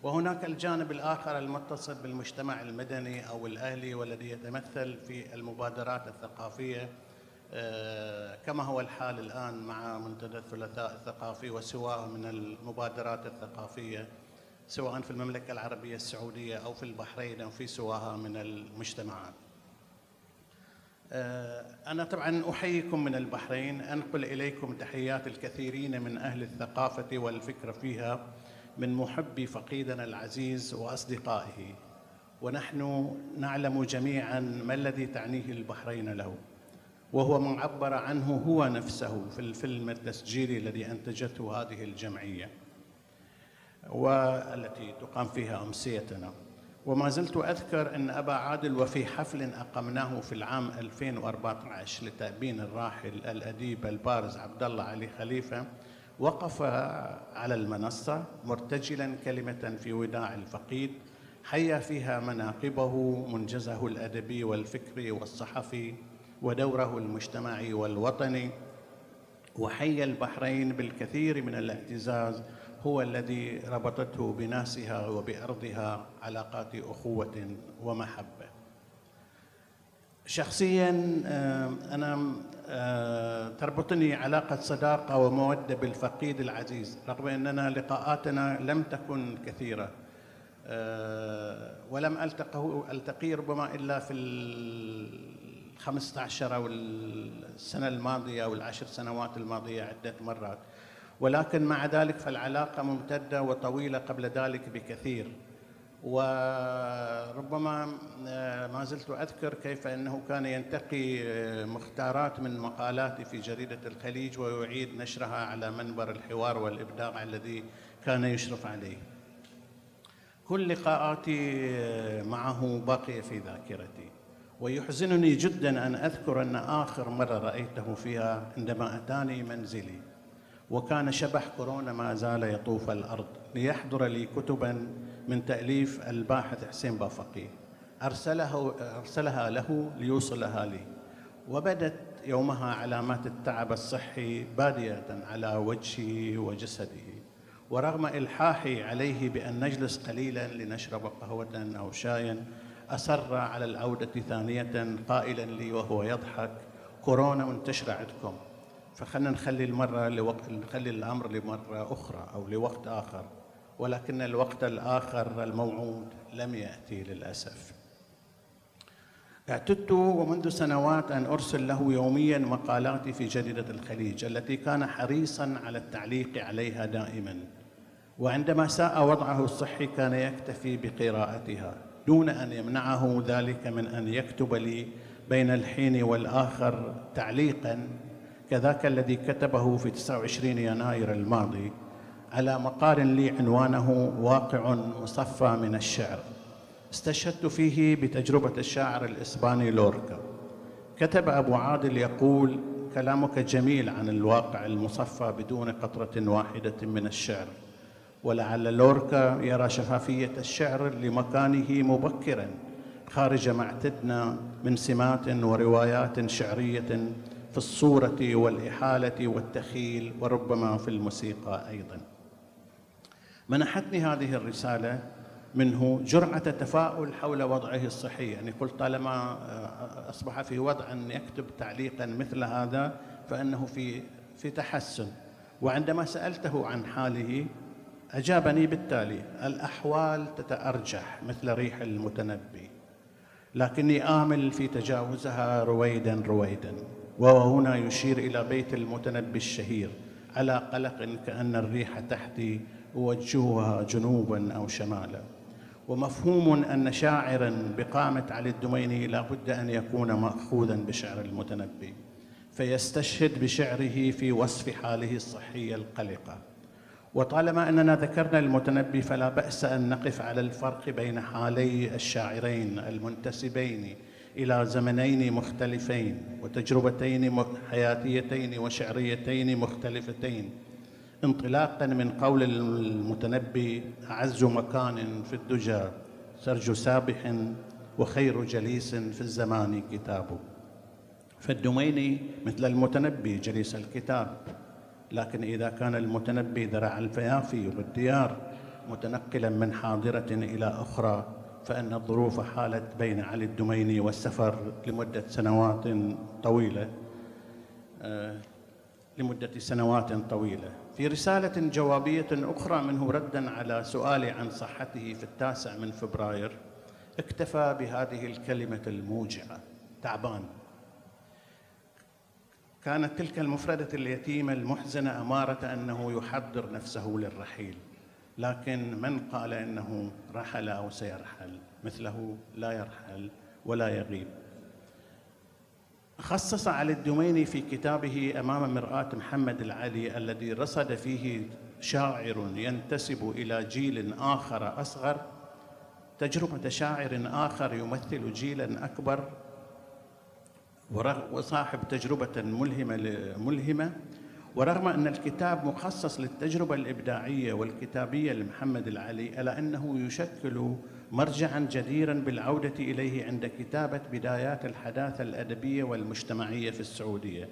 وهناك الجانب الآخر المتصل بالمجتمع المدني أو الأهلي والذي يتمثل في المبادرات الثقافية. كما هو الحال الآن مع منتدى الثلاثاء الثقافي وسواه من المبادرات الثقافية سواء في المملكة العربية السعودية أو في البحرين أو في سواها من المجتمعات. أنا طبعا أحييكم من البحرين أنقل إليكم تحيات الكثيرين من أهل الثقافة والفكر فيها من محبي فقيدنا العزيز وأصدقائه ونحن نعلم جميعا ما الذي تعنيه البحرين له وهو ما عبر عنه هو نفسه في الفيلم التسجيلي الذي أنتجته هذه الجمعية والتي تقام فيها أمسيتنا. وما زلت أذكر أن أبا عادل وفي حفل أقمناه في العام 2014 لتأبين الراحل الأديب البارز عبد الله علي خليفة وقف على المنصة مرتجلا كلمة في وداع الفقيد حيا فيها مناقبه منجزه الأدبي والفكري والصحفي ودوره المجتمعي والوطني وحي البحرين بالكثير من الاعتزاز هو الذي ربطته بناسها وبأرضها علاقات أخوة ومحبة. شخصيا أنا تربطني علاقة صداقة ومودة بالفقيد العزيز رغم أننا لقاءاتنا لم تكن كثيرة. ولم ألتقه ألتقي ربما إلا في الخمسة عشر أو السنة الماضية أو العشر سنوات الماضية عدة مرات. ولكن مع ذلك فالعلاقة ممتدة وطويلة قبل ذلك بكثير. وربما ما زلت أذكر كيف أنه كان ينتقي مختارات من مقالاتي في جريدة الخليج ويعيد نشرها على منبر الحوار والإبداع الذي كان يشرف عليه. كل لقاءاتي معه باقية في ذاكرتي. ويحزنني جدا أن أذكر أن آخر مرة رأيته فيها عندما أتاني منزلي وكان شبح كورونا ما زال يطوف الأرض ليحضر لي كتبا من تأليف الباحث حسين بافقي. ارسله أرسلها له ليوصلها لي. وبدت يومها علامات التعب الصحي بادية على وجهه وجسده ورغم إلحاحي عليه بأن نجلس قليلا لنشرب قهوة أو شايا أصر على العودة ثانية قائلا لي وهو يضحك كورونا منتشرة عندكم فخلنا نخلي المرة لوقت نخلي الأمر لمرة أخرى أو لوقت آخر ولكن الوقت الآخر الموعود لم يأتي للأسف. اعتدت ومنذ سنوات أن أرسل له يوميا مقالاتي في جريدة الخليج التي كان حريصا على التعليق عليها دائما وعندما ساء وضعه الصحي كان يكتفي بقراءتها. دون أن يمنعه ذلك من أن يكتب لي بين الحين والآخر تعليقا كذاك الذي كتبه في 29 يناير الماضي على مقال لي عنوانه واقع مصفى من الشعر. استشهدت فيه بتجربة الشاعر الإسباني لوركا. كتب أبو عادل يقول كلامك جميل عن الواقع المصفى بدون قطرة واحدة من الشعر. ولعل لوركا يرى شفافية الشعر لمكانه مبكرا خارج ما اعتدنا من سمات وروايات شعرية في الصورة والإحالة والتخيل وربما في الموسيقى أيضا. منحتني هذه الرسالة منه جرعة تفاؤل حول وضعه الصحي. يعني قلت طالما أصبح في وضع أن يكتب تعليقا مثل هذا فإنه في في تحسن. وعندما سألته عن حاله أجابني بالتالي الأحوال تتأرجح مثل ريح المتنبي. لكني آمل في تجاوزها رويدا رويدا وهو هنا يشير إلى بيت المتنبي الشهير على قلق كأن الريح تحتي أوجهها جنوبا أو شمالا. ومفهوم أن شاعرا بقامة علي الدميني لا بد أن يكون ماخوذا بشعر المتنبي فيستشهد بشعره في وصف حاله الصحية القلقة. وطالما أننا ذكرنا المتنبي فلا بأس أن نقف على الفرق بين حالي الشاعرين المنتسبين إلى زمنين مختلفين وتجربتين حياتيتين وشعريتين مختلفتين. انطلاقا من قول المتنبي أعز مكان في الدجى سرج سابح وخير جليس في الزمان كتابه فالدميني مثل المتنبي جليس الكتاب. لكن إذا كان المتنبي ذرع الفيافي والديار متنقلا من حاضرة إلى أخرى فإن الظروف حالت بين علي الدميني والسفر لمدة سنوات طويلة آه، لمدة سنوات طويلة. في رسالة جوابية أخرى منه ردا على سؤالي عن صحته في التاسع من فبراير اكتفى بهذه الكلمة الموجعة. تعبان. كانت تلك المفردة اليتيمة المحزنة أمارة أنه يحضر نفسه للرحيل. لكن من قال إنه رحل أو سيرحل؟ مثله لا يرحل ولا يغيب. خصص علي الدميني في كتابه أمام مرآة محمد العلي الذي رصد فيه شاعر ينتسب إلى جيل آخر أصغر. تجربة شاعر آخر يمثل جيلا أكبر وصاحب تجربة ملهمة ملهمة ورغم أن الكتاب مخصص للتجربة الإبداعية والكتابية لمحمد العلي ألا أنه يشكل مرجعا جديرا بالعودة إليه عند كتابة بدايات الحداثة الأدبية والمجتمعية في السعودية.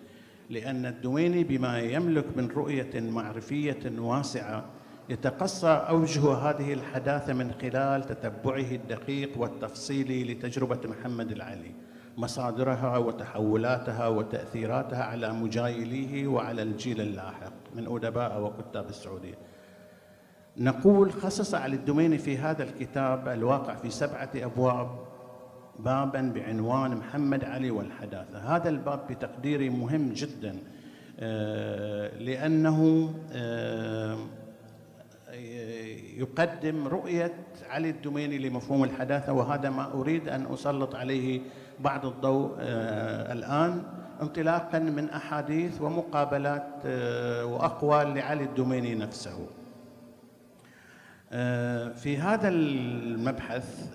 لأن الدويني بما يملك من رؤية معرفية واسعة يتقصى أوجه هذه الحداثة من خلال تتبعه الدقيق والتفصيلي لتجربة محمد العلي. مصادرها وتحولاتها وتأثيراتها على مجايليه وعلى الجيل اللاحق من أدباء وكتاب السعودية. نقول خصص علي الدميني في هذا الكتاب الواقع في سبعة أبواب بابا بعنوان محمد علي والحداثة. هذا الباب بتقديري مهم جدا آه، لأنه آه، يقدم رؤية علي الدميني لمفهوم الحداثة وهذا ما أريد أن أسلط عليه بعض الضوء آه، الآن انطلاقا من أحاديث ومقابلات آه، وأقوال لعلي الدميني نفسه. آه، في هذا المبحث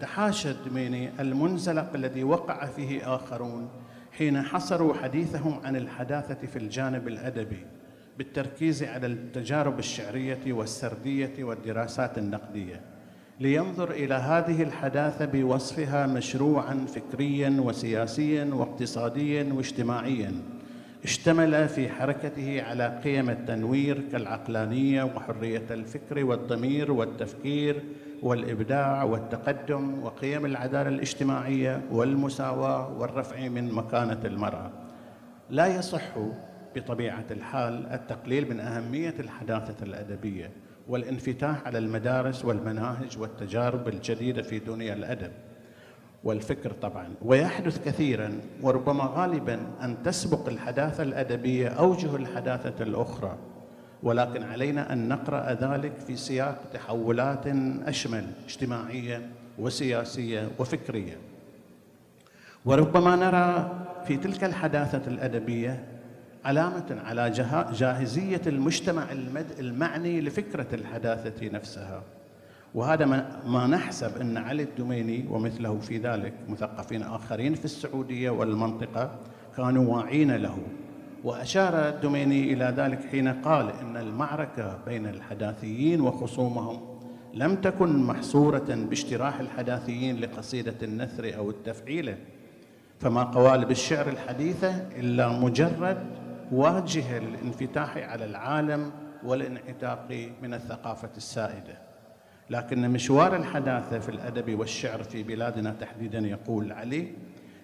تحاشى الدميني المنزلق الذي وقع فيه آخرون حين حصروا حديثهم عن الحداثة في الجانب الأدبي بالتركيز على التجارب الشعرية والسردية والدراسات النقدية. لينظر إلى هذه الحداثة بوصفها مشروعا فكريا وسياسيا واقتصاديا واجتماعيا. اشتمل في حركته على قيم التنوير كالعقلانية وحرية الفكر والضمير والتفكير والإبداع والتقدم وقيم العدالة الاجتماعية والمساواة والرفع من مكانة المرأة. لا يصح بطبيعة الحال التقليل من أهمية الحداثة الأدبية. والانفتاح على المدارس والمناهج والتجارب الجديدة في دنيا الأدب والفكر طبعا. ويحدث كثيرا وربما غالبا أن تسبق الحداثة الأدبية أوجه الحداثة الأخرى. ولكن علينا أن نقرأ ذلك في سياق تحولات أشمل اجتماعية وسياسية وفكرية. وربما نرى في تلك الحداثة الأدبية علامة على جاهزية المجتمع المعني لفكرة الحداثة نفسها. وهذا ما نحسب أن علي الدميني ومثله في ذلك مثقفين آخرين في السعودية والمنطقة كانوا واعين له. وأشار الدميني إلى ذلك حين قال إن المعركة بين الحداثيين وخصومهم لم تكن محصورة باجتراح الحداثيين لقصيدة النثر أو التفعيله فما قوالب الشعر الحديثة إلا مجرد واجهه للانفتاح على العالم والانعتاق من الثقافة السائدة. لكن مشوار الحداثة في الأدب والشعر في بلادنا تحديدا يقول علي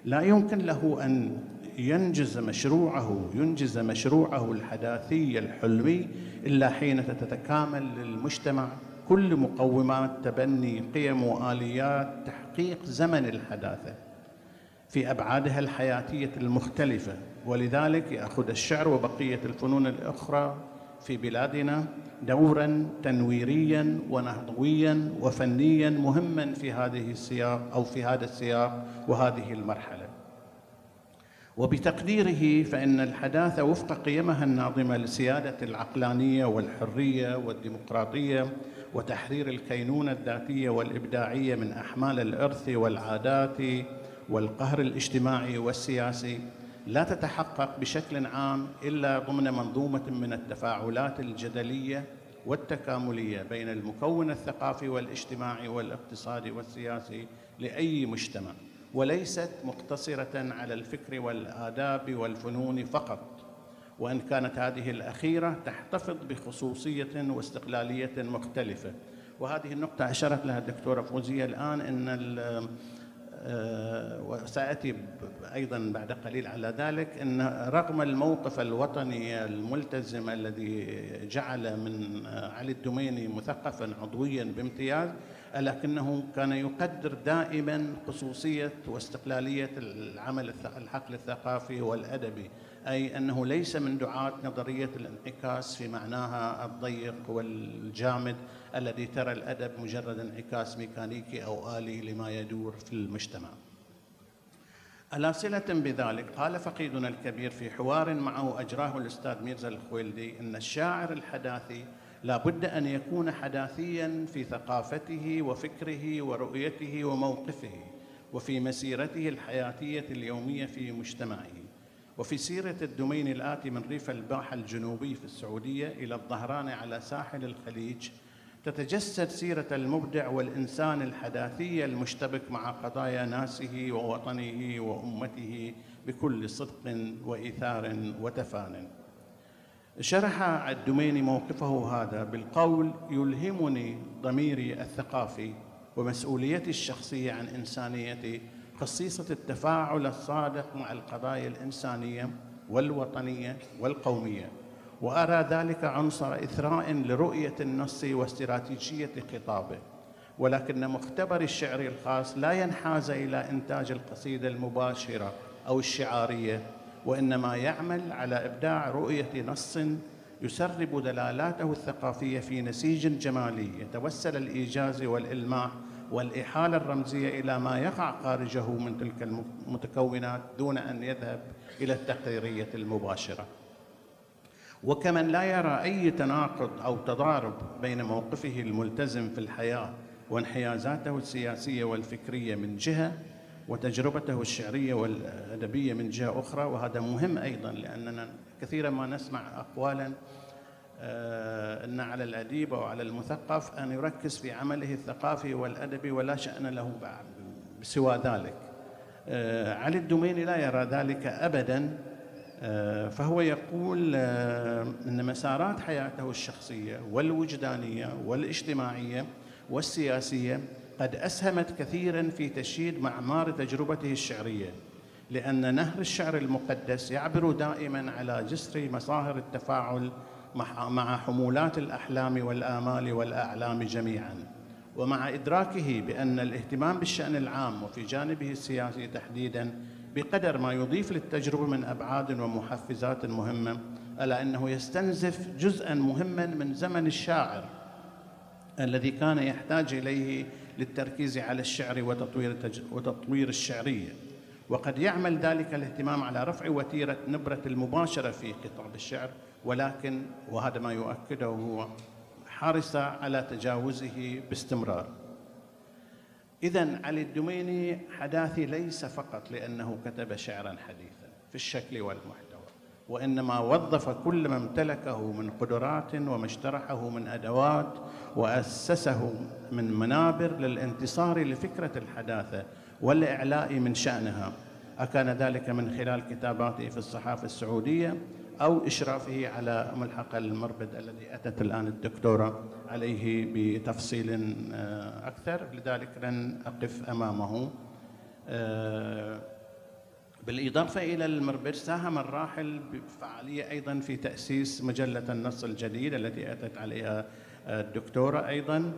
لا يمكن له أن ينجز مشروعه ينجز مشروعه الحداثي الحلمي إلا حين تتكامل للمجتمع كل مقومات تبني قيم وآليات تحقيق زمن الحداثة في أبعادها الحياتية المختلفة. ولذلك يأخذ الشعر وبقية الفنون الأخرى في بلادنا دورا تنويريا ونهضويا وفنيا مهما في هذه السياق أو في هذا السياق وهذه المرحلة. وبتقديره فإن الحداثه وفق قيمها الناظمة لسيادة العقلانية والحرية والديمقراطية وتحرير الكينونة الذاتية والإبداعية من أحمال الإرث والعادات والقهر الاجتماعي والسياسي لا تتحقق بشكل عام إلا ضمن منظومة من التفاعلات الجدلية والتكاملية بين المكون الثقافي والاجتماعي والاقتصادي والسياسي لأي مجتمع وليست مقتصرة على الفكر والآداب والفنون فقط. وإن كانت هذه الأخيرة تحتفظ بخصوصية واستقلالية مختلفة. وهذه النقطة اشارت لها الدكتورة فوزية الآن إن وسأتي أيضا بعد قليل على ذلك أن رغم الموقف الوطني الملتزم الذي جعل من علي الدميني مثقفا عضويا بامتياز لكنه كان يقدر دائما خصوصية واستقلالية العمل الحقل الثقافي والأدبي أي أنه ليس من دعاة نظرية الانعكاس في معناها الضيق والجامد الذي ترى الأدب مجرد انعكاس ميكانيكي أو آلي لما يدور في المجتمع. على صلة بذلك؟ قال فقيدنا الكبير في حوار معه أجراه الأستاذ ميرزا الخويلدي أن الشاعر الحداثي لا بد أن يكون حداثيا في ثقافته وفكره ورؤيته وموقفه وفي مسيرته الحياتية اليومية في مجتمعه. وفي سيرة الدمين الآتي من ريف الباحة الجنوبي في السعودية إلى الظهران على ساحل الخليج تتجسد سيرة المبدع والإنسان الحداثي المشتبك مع قضايا ناسه ووطنه وأمته بكل صدق وإيثار وتفان. شرح الدميني موقفه هذا بالقول يلهمني ضميري الثقافي ومسؤوليتي الشخصية عن إنسانيتي خصيصة التفاعل الصادق مع القضايا الإنسانية والوطنية والقومية. وأرى ذلك عنصر إثراء لرؤية النص واستراتيجية خطابه. ولكن مختبر الشعر الخاص لا ينحاز إلى إنتاج القصيدة المباشرة أو الشعارية وإنما يعمل على إبداع رؤية نص يسرب دلالاته الثقافية في نسيج جمالي يتوسل الإيجاز والإلماح والإحالة الرمزية إلى ما يقع خارجه من تلك المتكونات دون أن يذهب إلى التقريرية المباشرة. وكمن لا يرى أي تناقض أو تضارب بين موقفه الملتزم في الحياة وانحيازاته السياسية والفكرية من جهة وتجربته الشعرية والأدبية من جهة أخرى وهذا مهم أيضا لأننا كثيرا ما نسمع أقوالا آه، أن على الأديب أو على المثقف أن يركز في عمله الثقافي والأدبي ولا شأن له سوى ذلك. آه، علي الدميني لا يرى ذلك أبدا فهو يقول أن مسارات حياته الشخصية والوجدانية والاجتماعية والسياسية قد أسهمت كثيرا في تشييد معمار تجربته الشعرية لأن نهر الشعر المقدس يعبر دائما على جسر مصاهر التفاعل مع حمولات الأحلام والآمال والأعلام جميعا. ومع إدراكه بأن الاهتمام بالشأن العام وفي جانبه السياسي تحديدا بقدر ما يضيف للتجربة من أبعاد ومحفزات مهمة ألا إنه يستنزف جزءا مهما من زمن الشاعر الذي كان يحتاج إليه للتركيز على الشعر وتطوير وتطوير الشعرية. وقد يعمل ذلك الاهتمام على رفع وتيرة نبرة المباشرة في خطاب الشعر ولكن وهذا ما يؤكده هو حرص على تجاوزه باستمرار. اذا علي الدميني حداثي ليس فقط لأنه كتب شعرا حديثا في الشكل والمحتوى وإنما وظف كل ما امتلكه من قدرات وما اشترحه من أدوات وأسسه من منابر للانتصار لفكرة الحداثة والإعلاء من شأنها. أكان ذلك من خلال كتاباته في الصحافة السعودية أو إشرافه على ملحق المربد الذي أتت الآن الدكتورة عليه بتفصيل آه، أكثر. لذلك لن أقف أمامه. آه، بالإضافة إلى المربج ساهم الراحل بفعالية أيضا في تأسيس مجلة النص الجديد التي أتت عليها الدكتورة أيضا.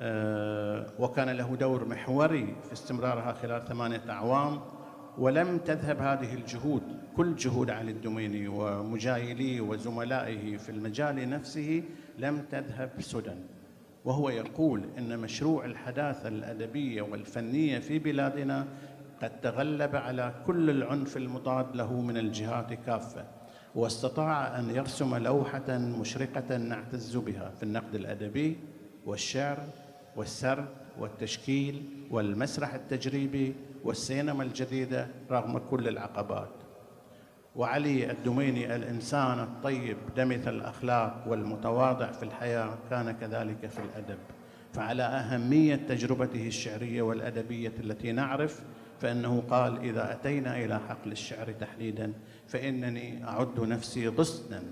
آه، وكان له دور محوري في استمرارها خلال ثمانية أعوام. ولم تذهب هذه الجهود كل جهود علي الدميني ومجايليه وزملائه في المجال نفسه لم تذهب سدى. وهو يقول إن مشروع الحداثة الأدبية والفنية في بلادنا قد تغلب على كل العنف المضاد له من الجهات كافة واستطاع أن يرسم لوحة مشرقة نعتز بها في النقد الأدبي والشعر والسرد والتشكيل والمسرح التجريبي والسينما الجديدة رغم كل العقبات. وعلي الدميني الإنسان الطيب دمث الأخلاق والمتواضع في الحياة كان كذلك في الأدب. فعلى أهمية تجربته الشعرية والأدبية التي نعرف فإنه قال إذا أتينا إلى حقل الشعر تحديدا فإنني أعد نفسي غصنا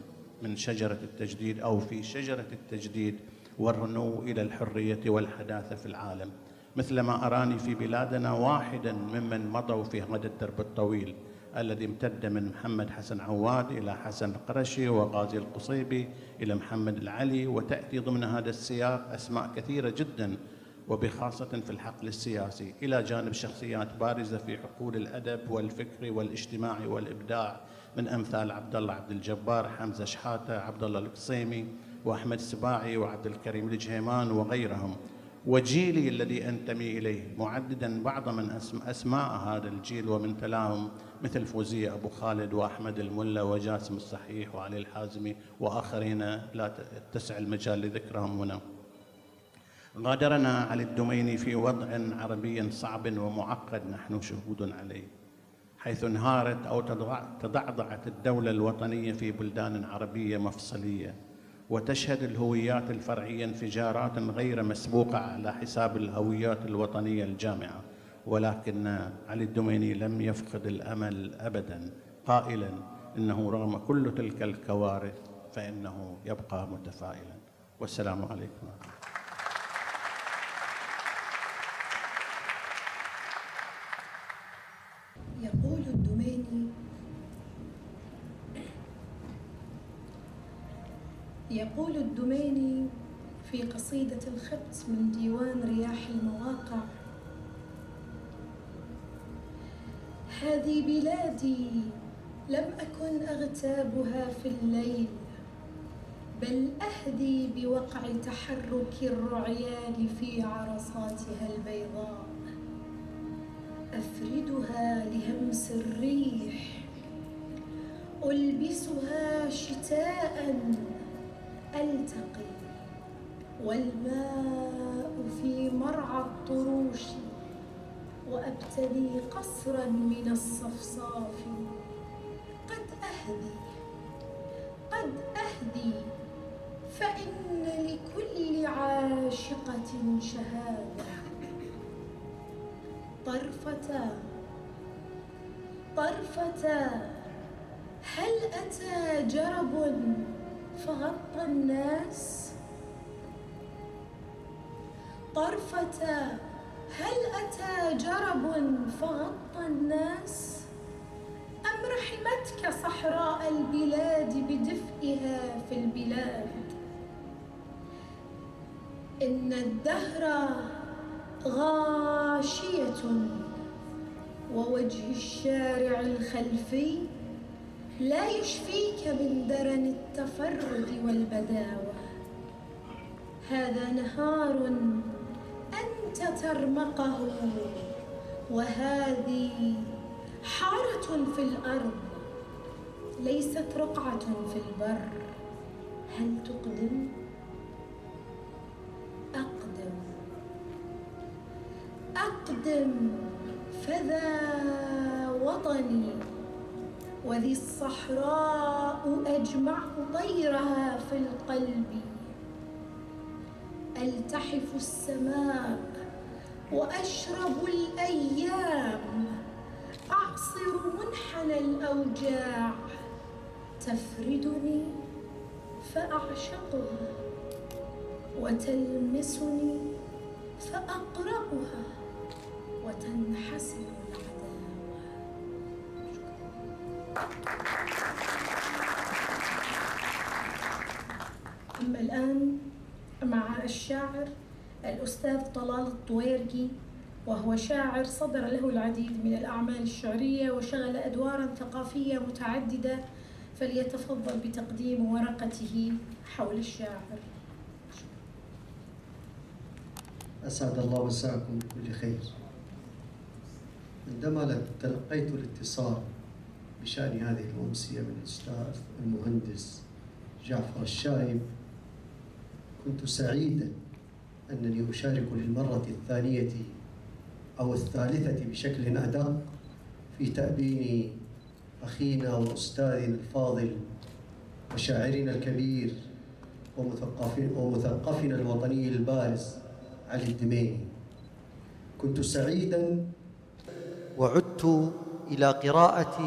من شجرة التجديد أو في شجرة التجديد والرنو إلى الحرية والحداثة في العالم. مثلما أراني في بلادنا واحدا ممن مضوا في هذا الدرب الطويل الذي امتد من محمد حسن عواد إلى حسن القرشي وغازي القصيبي إلى محمد العلي وتأتي ضمن هذا السياق أسماء كثيرة جدا وبخاصة في الحقل السياسي. إلى جانب شخصيات بارزة في حقول الأدب والفكر والاجتماع والإبداع من أمثال عبد الله عبد الجبار حمزة شحاتة عبد الله القصيمي وأحمد السباعي وعبد الكريم الجهيمان وغيرهم. وجيلي الذي أنتمي إليه معددا بعض من أسماء هذا الجيل ومن تلاهم مثل فوزية أبو خالد وأحمد الملا وجاسم الصحيح وعلي الحازمي وآخرين لا تسع المجال لذكرهم هنا. غادرنا علي الدميني في وضع عربي صعب ومعقد نحن شهود عليه حيث انهارت أو تضعضعت الدولة الوطنية في بلدان عربية مفصلية. وتشهد الهويات الفرعية انفجارات غير مسبوقة على حساب الهويات الوطنية الجامعة. ولكن علي الدميني لم يفقد الأمل ابدا. قائلا إنه رغم كل تلك الكوارث فإنه يبقى متفائلا. والسلام عليكم يقول الدميني يقول الدميني في قصيدة الخبز من ديوان رياح المواقع هذه بلادي لم أكن أغتابها في الليل بل أهدي بوقع تحرك الرعيان في عرصاتها البيضاء أفردها لهمس الريح ألبسها شتاء ألتقي. والماء في مرعى الطروش وأبتني قصرا من الصفصاف. قد أهدي قد أهدي فإن لكل عاشقة شهادة. طرفتا طرفتا هل أتى جرب فغطى الناس. طرفتا هل أتى جرب فغطى الناس؟ أم رحمتك صحراء البلاد بدفئها في البلاد؟ إن الدهر غاشية ووجه الشارع الخلفي لا يشفيك من درن التفرد والبداوة. هذا نهار أنت ترمقه وهذه حارة في الأرض ليست رقعة في البر. هل تقدم؟ أقدم. أقدم فذا وطني. وذي الصحراء أجمع طيرها في القلب. ألتحف السماء وأشرب الأيام. أعصر منحنى الأوجاع. تفردني فأعشقها وتلمسني فأقرأها وتنحسر. أما الآن مع الشاعر الأستاذ طلال الطويرقي وهو شاعر صدر له العديد من الأعمال الشعرية وشغل أدوارا ثقافية متعددة فليتفضل بتقديم ورقته حول الشاعر. أسعد الله مساكم بكل خير. عندما تلقيت الاتصال بشأن هذه الأمسية من الأستاذ المهندس جعفر الشايب كنت سعيدا أنني أشارك للمرة الثانية أو الثالثة بشكل أدق في تأبين أخينا وأستاذنا الفاضل وشاعرنا الكبير ومثقفنا الوطني البارز علي الدميني. كنت سعيدا وعدت إلى قراءة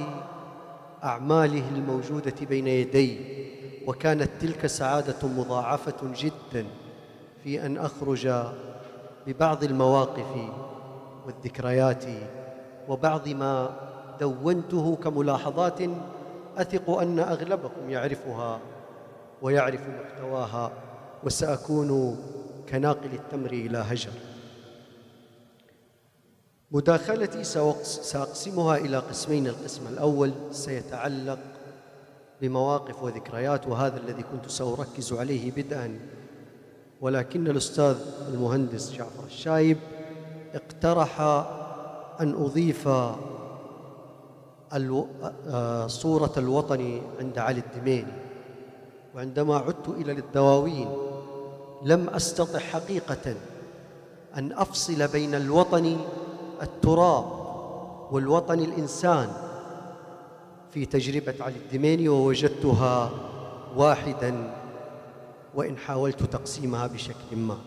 أعماله الموجودة بين يدي وكانت تلك سعادة مضاعفة جدا في أن أخرج ببعض المواقف والذكريات وبعض ما دونته كملاحظات أثق أن أغلبكم يعرفها ويعرف محتواها وسأكون كناقل التمر إلى هجر. مداخلتي سأقسمها إلى قسمين القسم الأول سيتعلق بمواقف وذكريات وهذا الذي كنت سأركز عليه بدءا. ولكن الأستاذ المهندس جعفر الشايب اقترح أن أضيف صورة الوطن عند علي الدميني. وعندما عدت إلى الدواوين لم أستطع حقيقة أن أفصل بين الوطن التراب والوطن الإنسان في تجربة علي الدميني ووجدتها واحدا وإن حاولت تقسيمها بشكل ما.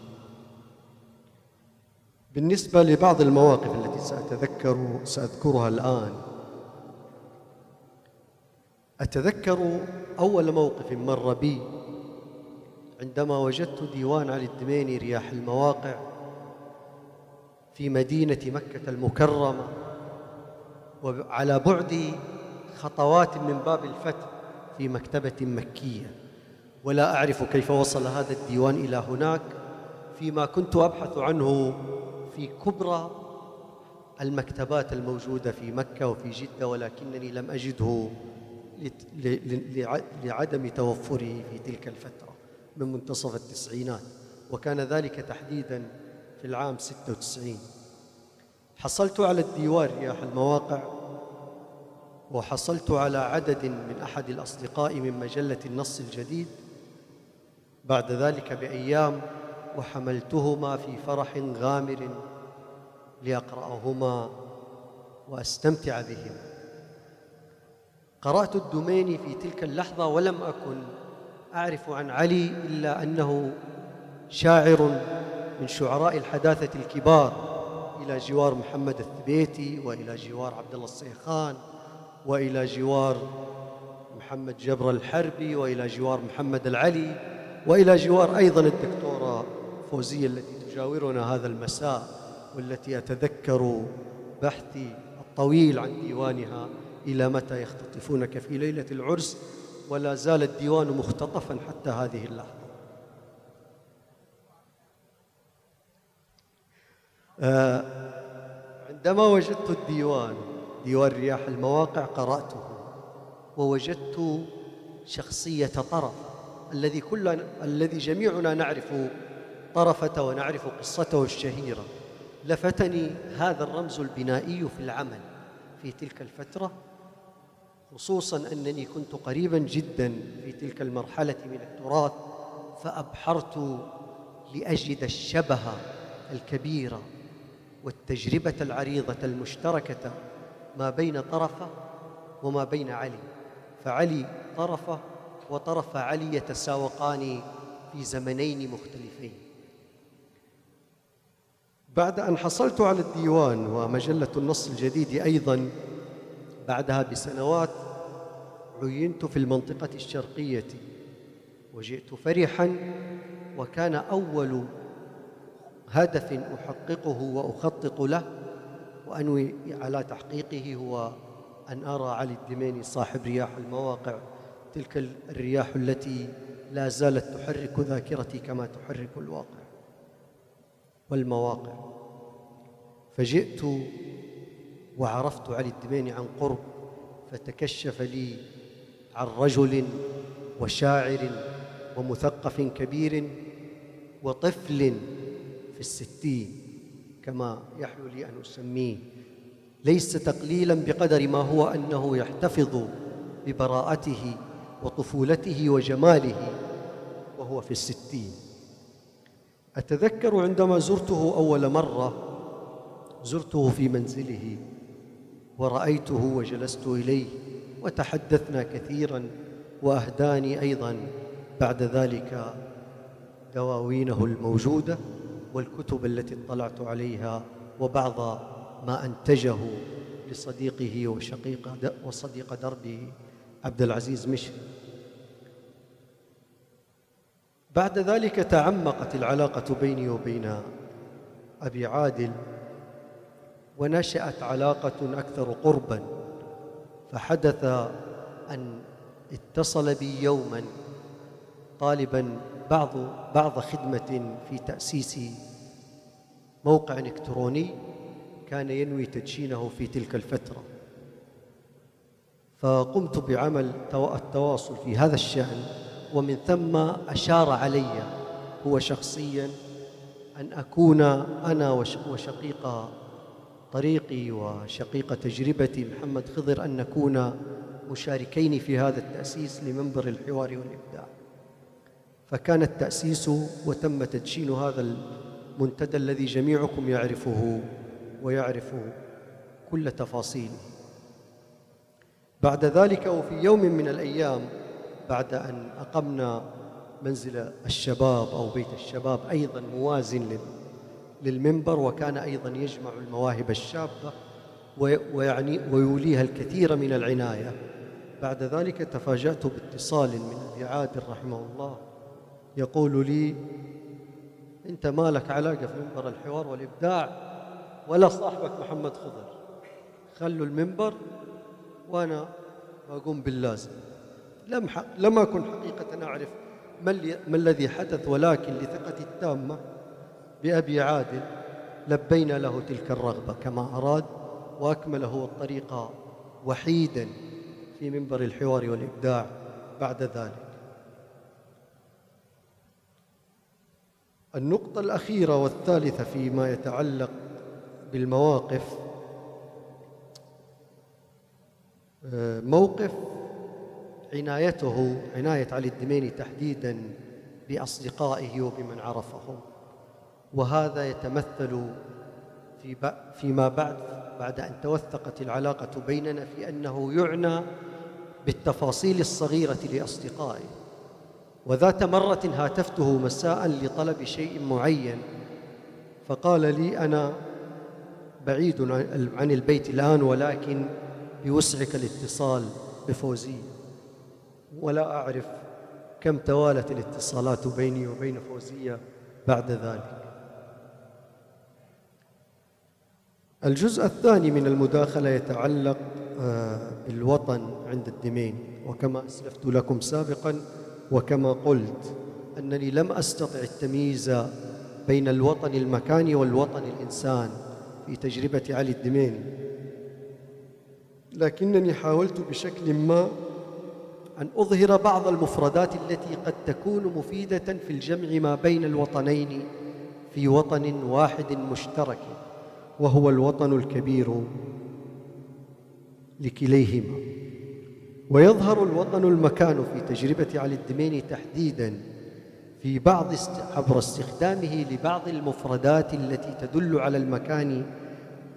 بالنسبة لبعض المواقف التي سأتذكر سأذكرها الآن أتذكر أول موقف مر بي عندما وجدت ديوان علي الدميني رياح المواقع في مدينة مكة المكرمة وعلى بعد خطوات من باب الفتح في مكتبة مكية. ولا أعرف كيف وصل هذا الديوان إلى هناك. فيما كنت أبحث عنه في كبرى المكتبات الموجودة في مكة وفي جدة ولكنني لم أجده لعدم توفره في تلك الفترة من منتصف التسعينات. وكان ذلك تحديدا في العام 96 حصلت على الديوان رياح المواقع وحصلت على عدد من أحد الأصدقاء من مجلة النص الجديد. بعد ذلك بأيام وحملتهما في فرح غامر لأقرأهما وأستمتع بهما قرأت الدميني في تلك اللحظة ولم أكن أعرف عن علي إلا أنه شاعر من شعراء الحداثة الكبار إلى جوار محمد الثبيتي وإلى جوار عبد الله الصيخان وإلى جوار محمد جبر الحربي وإلى جوار محمد العلي وإلى جوار أيضا الدكتورة فوزية التي تجاورنا هذا المساء والتي أتذكر بحثي الطويل عن ديوانها إلى متى يختطفونك في ليلة العرس ولا زال الديوان مختطفا حتى هذه اللحظة. عندما وجدت الديوان ديوان رياح المواقع قرأته ووجدت شخصية طرف الذي كل الذي جميعنا نعرف طرفة ونعرف قصته الشهيرة. لفتني هذا الرمز البنائي في العمل في تلك الفترة خصوصا أنني كنت قريبا جدا في تلك المرحلة من التراث فأبحرت لأجد الشبه الكبير والتجربة العريضة المشتركة ما بين طرفة وما بين علي. فعلي طرفة وطرف علي يتساوقان في زمنين مختلفين. بعد أن حصلت على الديوان ومجلة النص الجديد أيضا بعدها بسنوات عينت في المنطقة الشرقية وجئت فرحا وكان أول هدف أحققه وأخطط له وأنوي على تحقيقه هو أن أرى علي الدميني صاحب رياح المواقع تلك الرياح التي لا زالت تحرك ذاكرتي كما تحرك الواقع والمواقع. فجئت وعرفت علي الدميني عن قرب فتكشف لي عن رجل وشاعر ومثقف كبير وطفل في الستين كما يحلو لي أن أسميه. ليس تقليلا بقدر ما هو أنه يحتفظ ببراءته وطفولته وجماله وهو في الستين. أتذكر عندما زرته أول مرة زرته في منزله ورأيته وجلست إليه وتحدثنا كثيرا وأهداني أيضا بعد ذلك دواوينه الموجودة. والكتب التي اطلعت عليها وبعض ما أنتجه لصديقه وشقيق وصديق دربه عبد العزيز مشري بعد ذلك تعمقت العلاقة بيني وبين أبي عادل ونشأت علاقة أكثر قربا فحدث أن اتصل بي يوما طالبا بعض بعض خدمة في تأسيس موقع إلكتروني كان ينوي تدشينه في تلك الفترة. فقمت بعمل التواصل في هذا الشأن ومن ثم أشار علي هو شخصيا أن أكون أنا وشقيق طريقي وشقيق تجربتي. محمد خضر أن نكون مشاركين في هذا التأسيس لمنبر الحوار والإبداع. فكان التأسيس وتم تدشين هذا المنتدى الذي جميعكم يعرفه ويعرف كل تفاصيله بعد ذلك وفي يوم من الأيام بعد أن أقمنا منزل الشباب أو بيت الشباب أيضا موازن للمنبر وكان أيضا يجمع المواهب الشابة ويعني ويوليها الكثير من العناية. بعد ذلك تفاجأت باتصال من أبي عادل رحمه الله. يقول لي أنت ما لك علاقة في منبر الحوار والإبداع ولا صاحبك محمد خضر؟ خلوا المنبر وأنا أقوم باللازم. لم لم أكن حقيقة أعرف ما الذي حدث ولكن لثقتي التامة بأبي عادل لبينا له تلك الرغبة كما أراد وأكمل هو الطريق وحيدا في منبر الحوار والإبداع بعد ذلك. النقطة الأخيرة والثالثة فيما يتعلق بالمواقف. آه، موقف عنايته عناية علي الدميني تحديدا بأصدقائه وبمن عرفهم. وهذا يتمثل في فيما بعد بعد أن توثقت العلاقة بيننا في أنه يعنى بالتفاصيل الصغيرة لأصدقائه. وذات مرة هاتفته مساء لطلب شيء معين فقال لي أنا بعيد عن البيت الآن ولكن بوسعك الاتصال بفوزية ولا أعرف كم توالت الاتصالات بيني وبين فوزية بعد ذلك. الجزء الثاني من المداخلة يتعلق آه، بالوطن عند الدمين. وكما أسلفت لكم سابقا وكما قلت أنني لم أستطع التمييز بين الوطن المكاني والوطن الإنسان في تجربة علي الدميني. لكنني حاولت بشكل ما أن أظهر بعض المفردات التي قد تكون مفيدة في الجمع ما بين الوطنين في وطن واحد مشترك وهو الوطن الكبير لكليهما. ويظهر الوطن المكان في تجربة علي الدميني تحديداً في بعض. عبر استخدامه لبعض المفردات التي تدل على المكان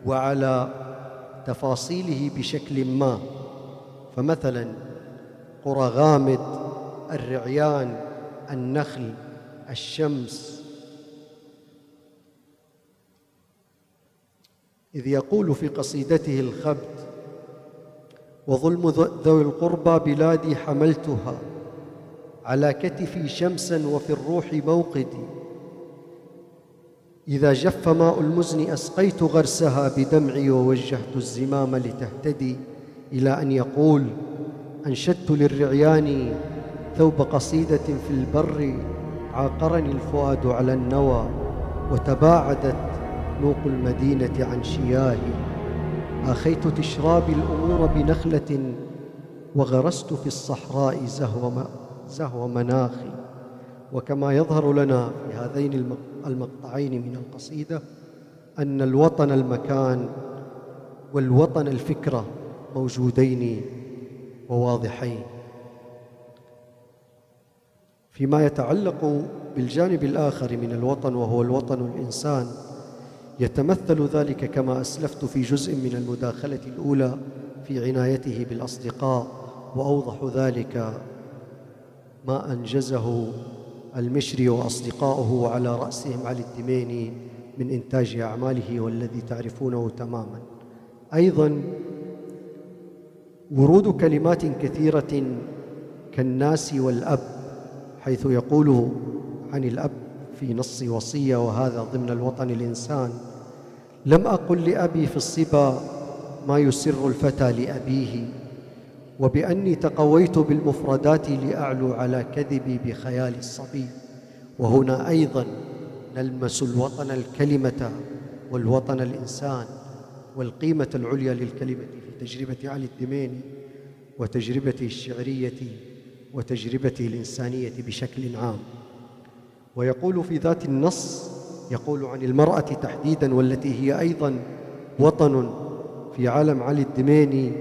وعلى تفاصيله بشكل ما فمثلا قرى غامد الرعيان النخل الشمس إذ يقول في قصيدته الخبت وظلم ذوي القربى بلادي حملتها على كتفي شمسا وفي الروح موقدي. إذا جف ماء المزن أسقيت غرسها بدمعي ووجهت الزمام لتهتدي إلى أن يقول أنشدت للرعيان ثوب قصيدة في البر عاقرني الفؤاد على النوى وتباعدت نوق المدينة عن شياهي. آخيت تشرابي الأمور بنخلة وغرست في الصحراء زهو زهو مناخي. وكما يظهر لنا في هذين المقطعين من القصيدة أن الوطن المكان والوطن الفكرة موجودين وواضحين. فيما يتعلق بالجانب الآخر من الوطن وهو الوطن الإنسان يتمثل ذلك كما أسلفت في جزء من المداخلة الأولى في عنايته بالأصدقاء وأوضح ذلك ما أنجزه المشري وأصدقاؤه على رأسهم علي الدميني من إنتاج أعماله والذي تعرفونه تماما. أيضا ورود كلمات كثيرة كالناس والأب حيث يقول عن الأب في نص وصية وهذا ضمن الوطن الإنسان. لم أقل لأبي في الصبا ما يسر الفتى لأبيه وبأني تقويت بالمفردات لأعلو على كذبي بخيال الصبي. وهنا أيضا نلمس الوطن الكلمة والوطن الإنسان والقيمة العليا للكلمة في تجربة علي الدميني وتجربته الشعرية وتجربته الإنسانية بشكل عام. ويقول في ذات النص يقول عن المرأة تحديدا والتي هي أيضا وطن في عالم علي الدميني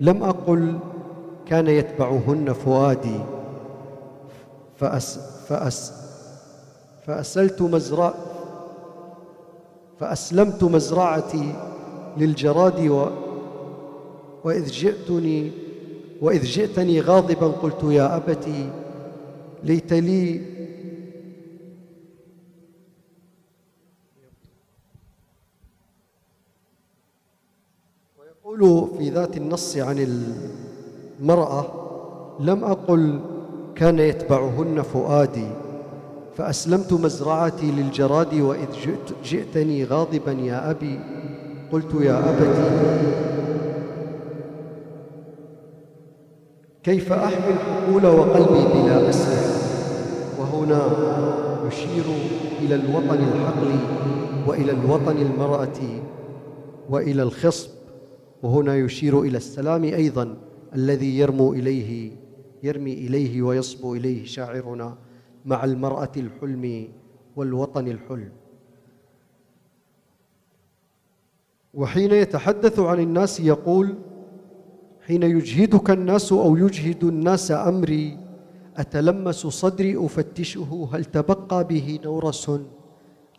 لم أقل كان يتبعهن فؤادي. فأس فأس فأسلت مزرع فأسلمت مزرعتي للجراد و وإذ جئتني وإذ جئتني غاضبا قلت يا أبتي ليت لي يقول في ذات النص عن المرأة لم أقل كان يتبعهن فؤادي فأسلمت مزرعتي للجراد وإذ جئت جئتني غاضبا يا أبي قلت يا أبتي كيف أحمي الحقول وقلبي بلا أسر وهنا يشير إلى الوطن الحقلي وإلى الوطن المرأة وإلى الخصب وهنا يشير إلى السلام أيضا الذي يرمو إليه يرمي إليه ويصبو إليه شاعرنا مع المرأة الحلم والوطن الحلم. وحين يتحدث عن الناس يقول حين يجهدك الناس أو يجهد الناس أمري أتلمس صدري أفتشه هل تبقى به نورس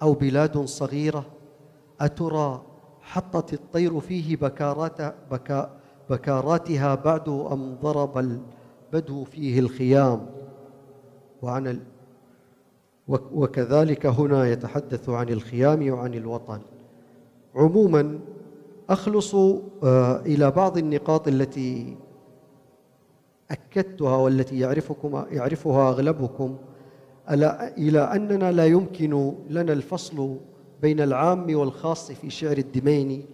أو بلاد صغيرة؟ أترى حطت الطير فيه بكارات بكا بكاراتها بعد أم ضرب البدو فيه الخيام. وعن ال وكذلك هنا يتحدث عن الخيام وعن الوطن. عموما أخلص آه، إلى بعض النقاط التي أكدتها والتي يعرفكم يعرفها أغلبكم. إلى أننا لا يمكن لنا الفصل بين العام والخاص في شعر الدميني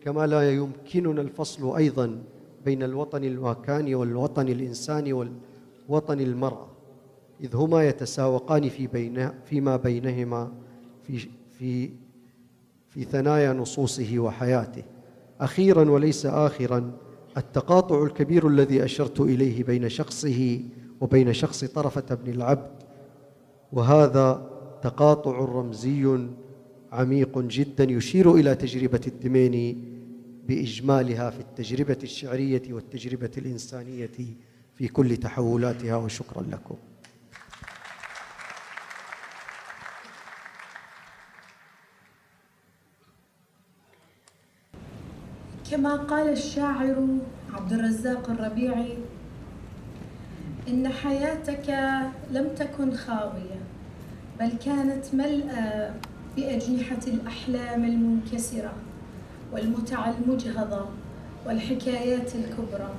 كما لا يمكننا الفصل أيضا بين الوطن المكاني والوطن الإنساني والوطن المرأة إذ هما يتساوقان في بين فيما بينهما في في في ثنايا نصوصه وحياته. أخيرا وليس آخرا التقاطع الكبير الذي أشرت إليه بين شخصه وبين شخص طرفة بن العبد وهذا تقاطع رمزي عميق جدا يشير إلى تجربة الدميني بإجمالها في التجربة الشعرية والتجربة الإنسانية في كل تحولاتها وشكرا لكم. كما قال الشاعر عبد الرزاق الربيعي إن حياتك لم تكن خاوية بل كانت ملأى بأجنحة الأحلام المنكسرة والمتع المجهضة والحكايات الكبرى.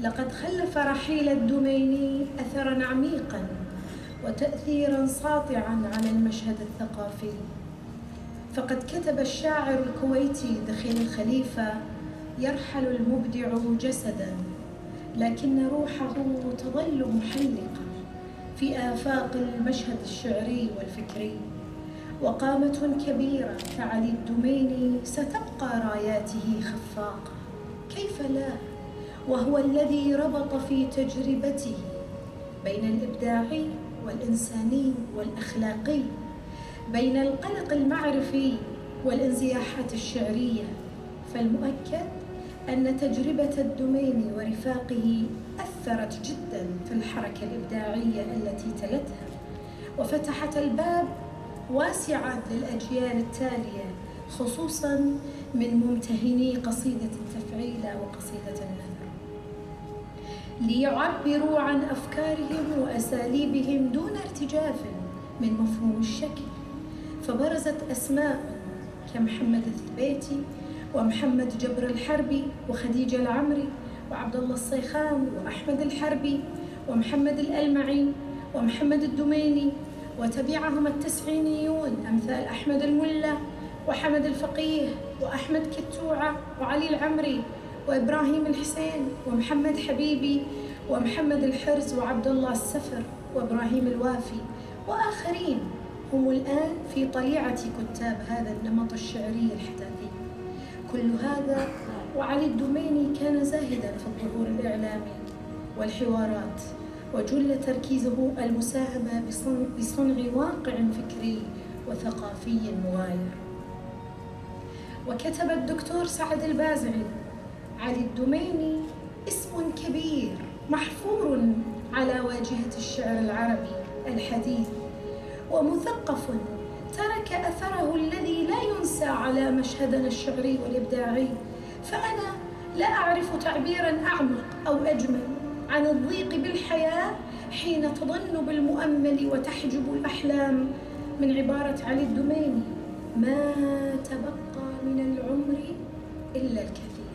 لقد خلف رحيل الدميني أثرا عميقا وتأثيرا ساطعا على المشهد الثقافي. فقد كتب الشاعر الكويتي دخيل الخليفة يرحل المبدع جسدا لكن روحه تظل محلقة في آفاق المشهد الشعري والفكري. وقامة كبيرة كعلي الدميني ستبقى راياته خفاقة. كيف لا؟ وهو الذي ربط في تجربته بين الإبداعي والإنساني والأخلاقي بين القلق المعرفي والانزياحات الشعرية. فالمؤكد أن تجربة الدميني ورفاقه أثرت جدا في الحركة الإبداعية التي تلتها وفتحت الباب واسعا للأجيال التالية خصوصا من ممتهني قصيدة التفعيلة وقصيدة النثر ليعبروا عن أفكارهم وأساليبهم دون ارتجاف من مفهوم الشكل. فبرزت أسماء كمحمد الثبيتي ومحمد جبر الحربي وخديجة العمري وعبد الله الصيخان وأحمد الحربي ومحمد الألمعي ومحمد الدميني وتبعهم التسعينيون أمثال أحمد الملا وحمد الفقيه وأحمد كتوعة وعلي العمري وإبراهيم الحسين ومحمد حبيبي ومحمد الحرز وعبد الله السفر وإبراهيم الوافي. وآخرين هم الآن في طليعة كتاب هذا النمط الشعري الحداثي. كل هذا وعلي الدميني كان زاهدا في الظهور الإعلامي والحوارات. وجل تركيزه المساهمة بصنع واقع فكري وثقافي مغاير وكتب الدكتور سعد البازعي علي الدميني اسم كبير محفور على واجهة الشعر العربي الحديث ومثقف ترك أثره الذي لا ينسى على مشهدنا الشعري والإبداعي فأنا لا أعرف تعبيرا أعمق أو أجمل. عن الضيق بالحياة حين تظن بالمؤمل وتحجب الأحلام من عبارة علي الدميني. ما تبقى من العمر إلا الكثير.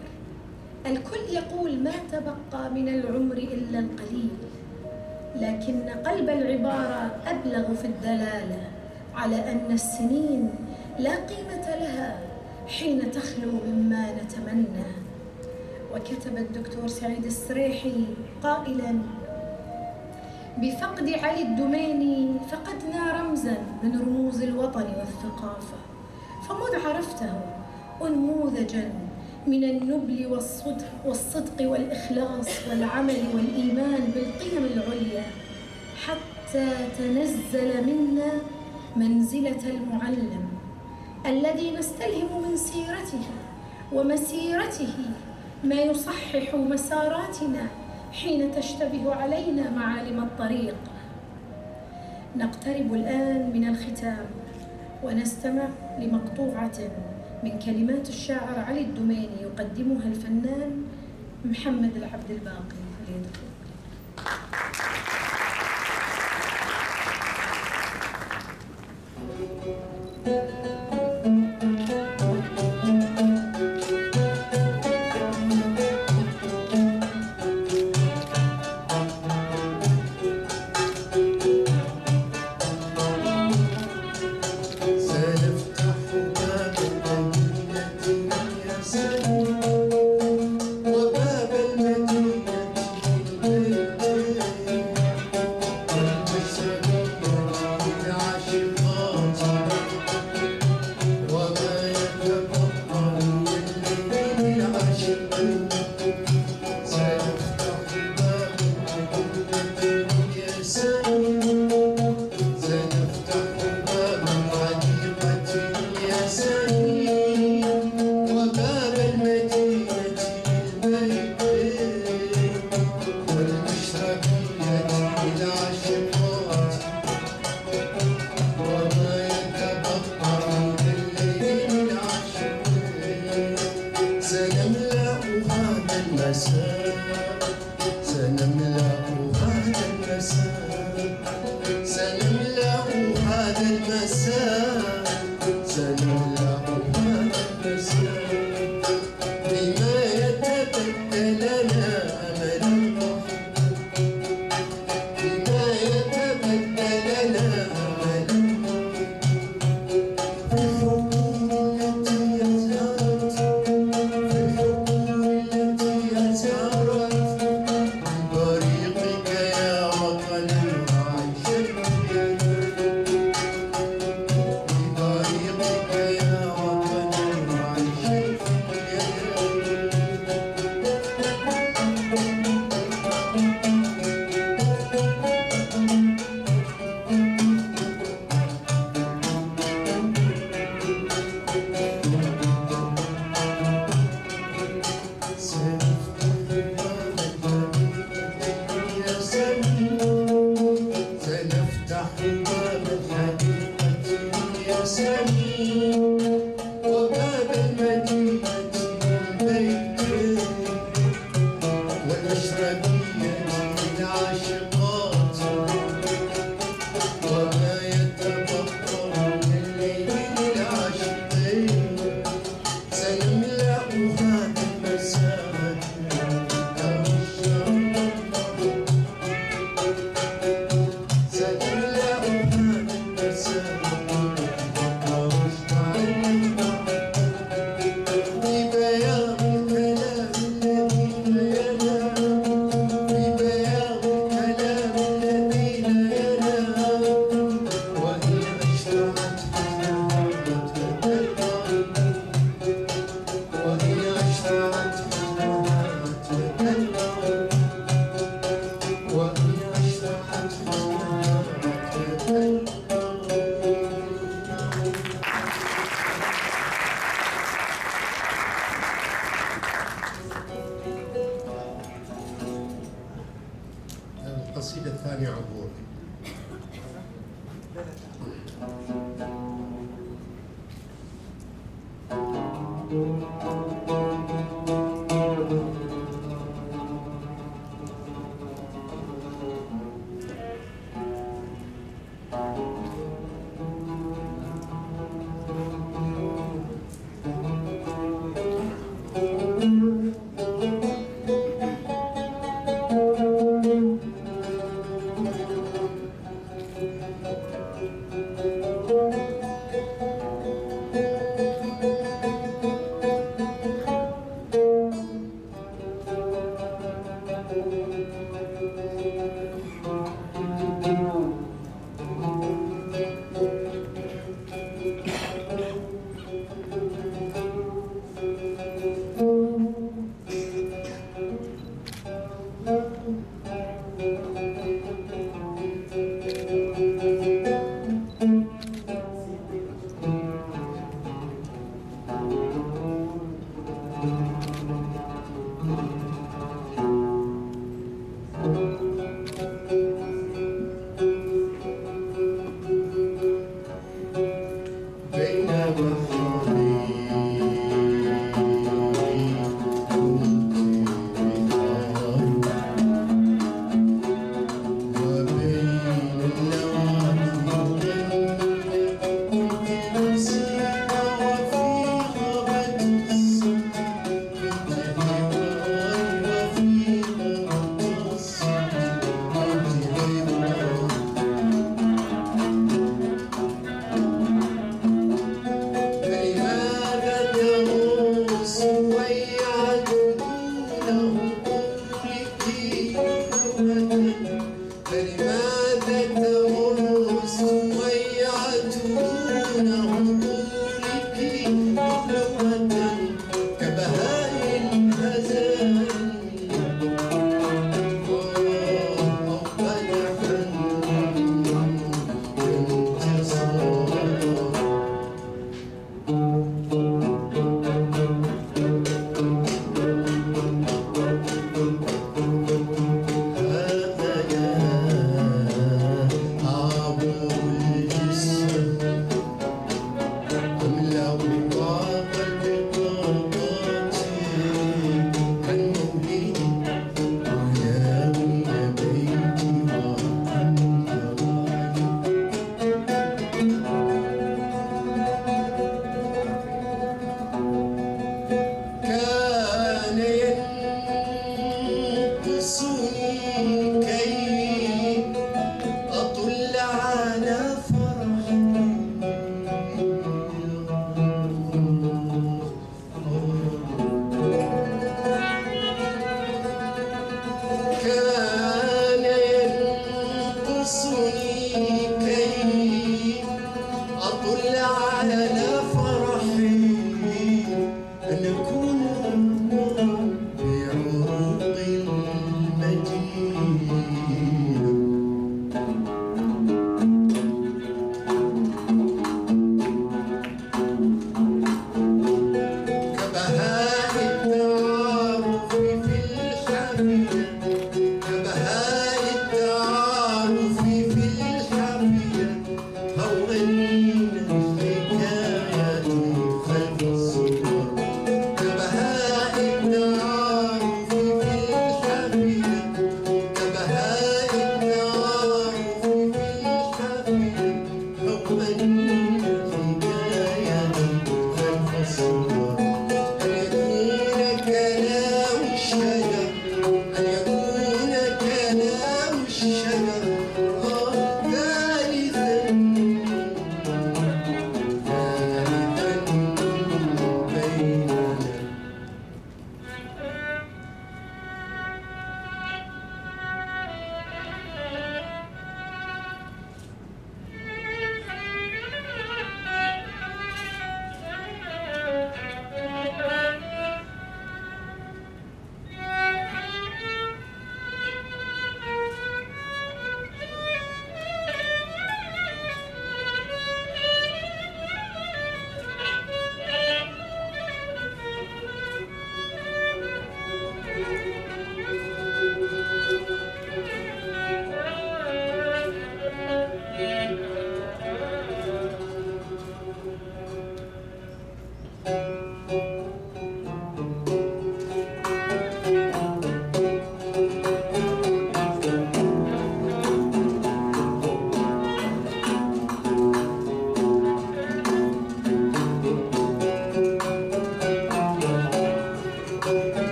الكل يقول ما تبقى من العمر إلا القليل لكن قلب العبارة أبلغ في الدلالة على أن السنين لا قيمة لها حين تخلو مما نتمنى. وكتب الدكتور سعيد السريحي قائلا بفقد علي الدميني فقدنا رمزا من رموز الوطن والثقافة فمذ عرفته؟ أنموذجا من النبل والصدق, والصدق والإخلاص والعمل والإيمان بالقيم العليا حتى تنزل منا منزلة المعلم الذي نستلهم من سيرته ومسيرته ما يصحح مساراتنا حين تشتبه علينا معالم الطريق. نقترب الآن من الختام ونستمع لمقطوعة من كلمات الشاعر علي الدميني يقدمها الفنان محمد العبد الباقي.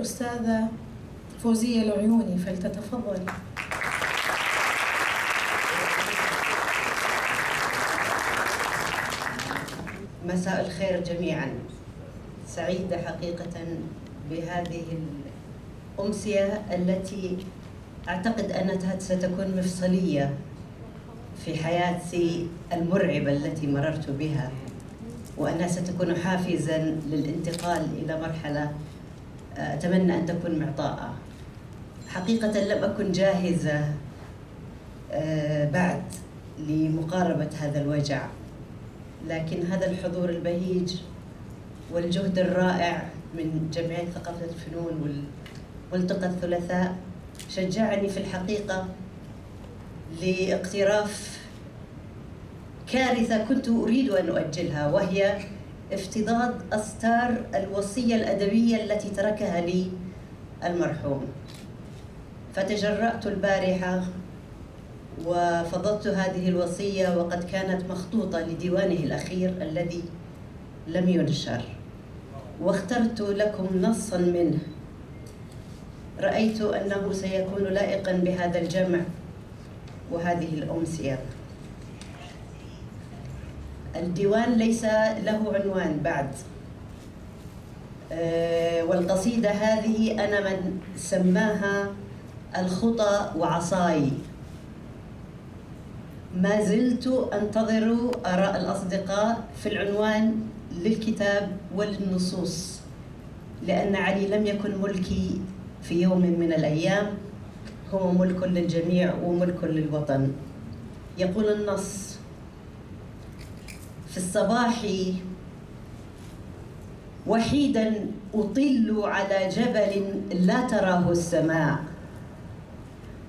الأستاذة فوزية العيوني فلتتفضل مساء الخير جميعا. سعيدة حقيقة بهذه الأمسية التي أعتقد أنها ستكون مفصلية في حياتي المرعبة التي مررت بها وأنها ستكون حافزا للانتقال إلى مرحلة أتمنى أن تكون معطاءة. حقيقة لم أكن جاهزة آه، بعد لمقاربة هذا الوجع. لكن هذا الحضور البهيج والجهد الرائع من جمعية ثقافة الفنون والملتقى الثلاثاء شجعني في الحقيقة لاقتراف كارثة كنت أريد أن أؤجلها وهي افتضاض أستار الوصية الأدبية التي تركها لي المرحوم. فتجرأت البارحة وفضضت هذه الوصية وقد كانت مخطوطة لديوانه الأخير الذي لم ينشر. واخترت لكم نصا منه. رأيت أنه سيكون لائقا بهذا الجمع وهذه الأمسية. الديوان ليس له عنوان بعد. آه، والقصيدة هذه أنا من سماها الخطى وعصاي. ما زلت أنتظر آراء الأصدقاء في العنوان للكتاب وللنصوص لأن علي لم يكن ملكي في يوم من الأيام. هو ملك للجميع وملك للوطن. يقول النص في الصباح. وحيدا أطل على جبل لا تراه السماء.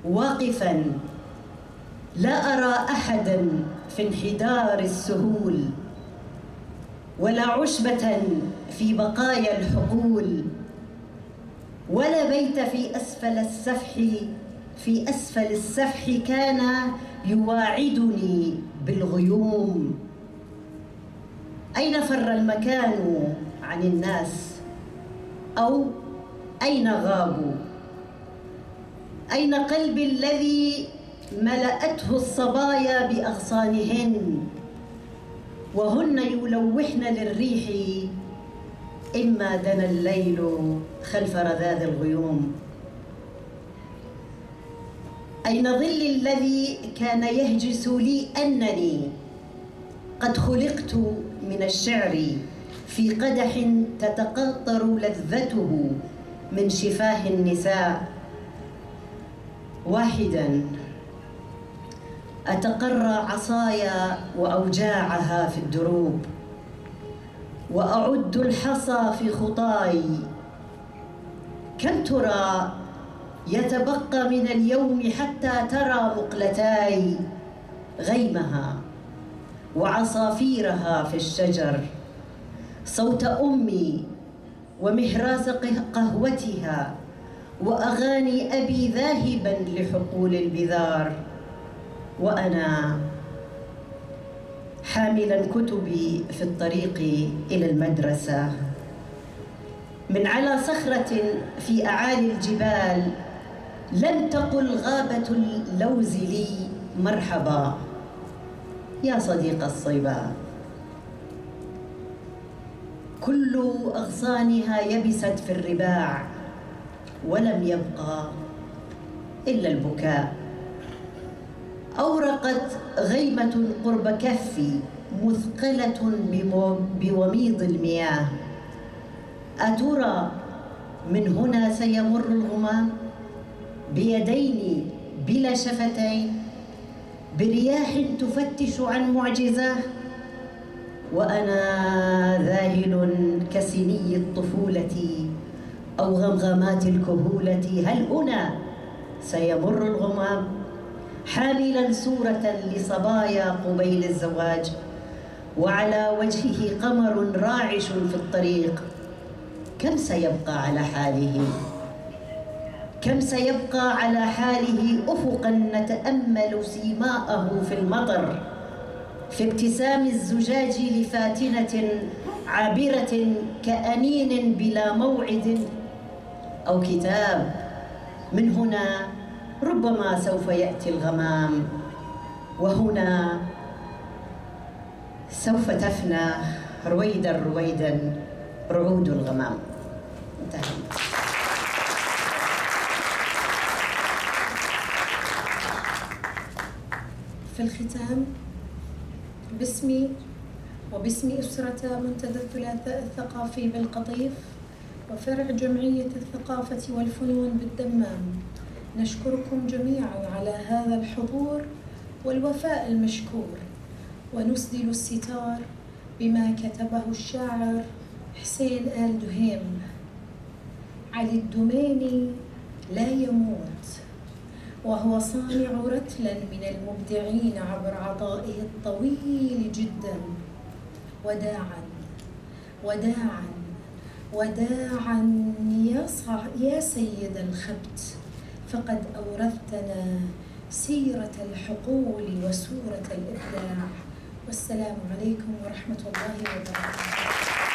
واقفا لا أرى أحدا في انحدار السهول. ولا عشبة في بقايا الحقول. ولا بيت في أسفل السفح. في أسفل السفح كان يواعدني بالغيوم. أين فر المكان عن الناس؟ أو أين غابوا؟ أين قلبي الذي ملأته الصبايا بأغصانهن؟ وهن يلوحن للريح إما دنا الليل خلف رذاذ الغيوم. أين ظل الذي كان يهجس لي أنني؟ قد خلقت من الشعر في قدح تتقطر لذته من شفاه النساء. واحدا أتقرى عصايا وأوجاعها في الدروب وأعد الحصى في خطاي. كم ترى يتبقى من اليوم حتى ترى مقلتاي غيمها؟ وعصافيرها في الشجر. صوت أمي ومهراس قهوتها وأغاني أبي ذاهبا لحقول البذار. وأنا حاملا كتبي في الطريق إلى المدرسة. من على صخرة في أعالي الجبال لم تقل غابة اللوز لي مرحبا. يا صديق الصيبه كل أغصانها يبست في الرباع ولم يبقى إلا البكاء. أورقت غيمة قرب كفي مثقلة بوميض المياه. أترى من هنا سيمر الغمام؟ بيدين بلا شفتين. برياح تفتش عن معجزة وأنا ذاهل كسني الطفولة أو غمغمات الكهولة. هل هنا سيمر الغمام؟ حاملا صورة لصبايا قبيل الزواج وعلى وجهه قمر راعش في الطريق. كم سيبقى على حاله؟ كم سيبقى على حاله افقا نتأمل سيماءه في المطر؟ في ابتسام الزجاج لفاتنة عابرة كأنين بلا موعد أو كتاب. من هنا ربما سوف يأتي الغمام وهنا سوف تفنى رويدا رويدا رعود الغمام. انتهى في الختام. باسمي وباسم أسرة منتدى الثلاثاء الثقافي بالقطيف وفرع جمعية الثقافة والفنون بالدمام. نشكركم جميعا على هذا الحضور والوفاء المشكور. ونسدل الستار بما كتبه الشاعر حسين آل دهيم. علي الدميني لا يموت. وهو صانع رتلا من المبدعين عبر عطائه الطويل جدا. وداعا وداعا وداعا يا, يا سيد الخبت فقد أورثتنا سيرة الحقول وسورة الإبداع. والسلام عليكم ورحمة الله وبركاته.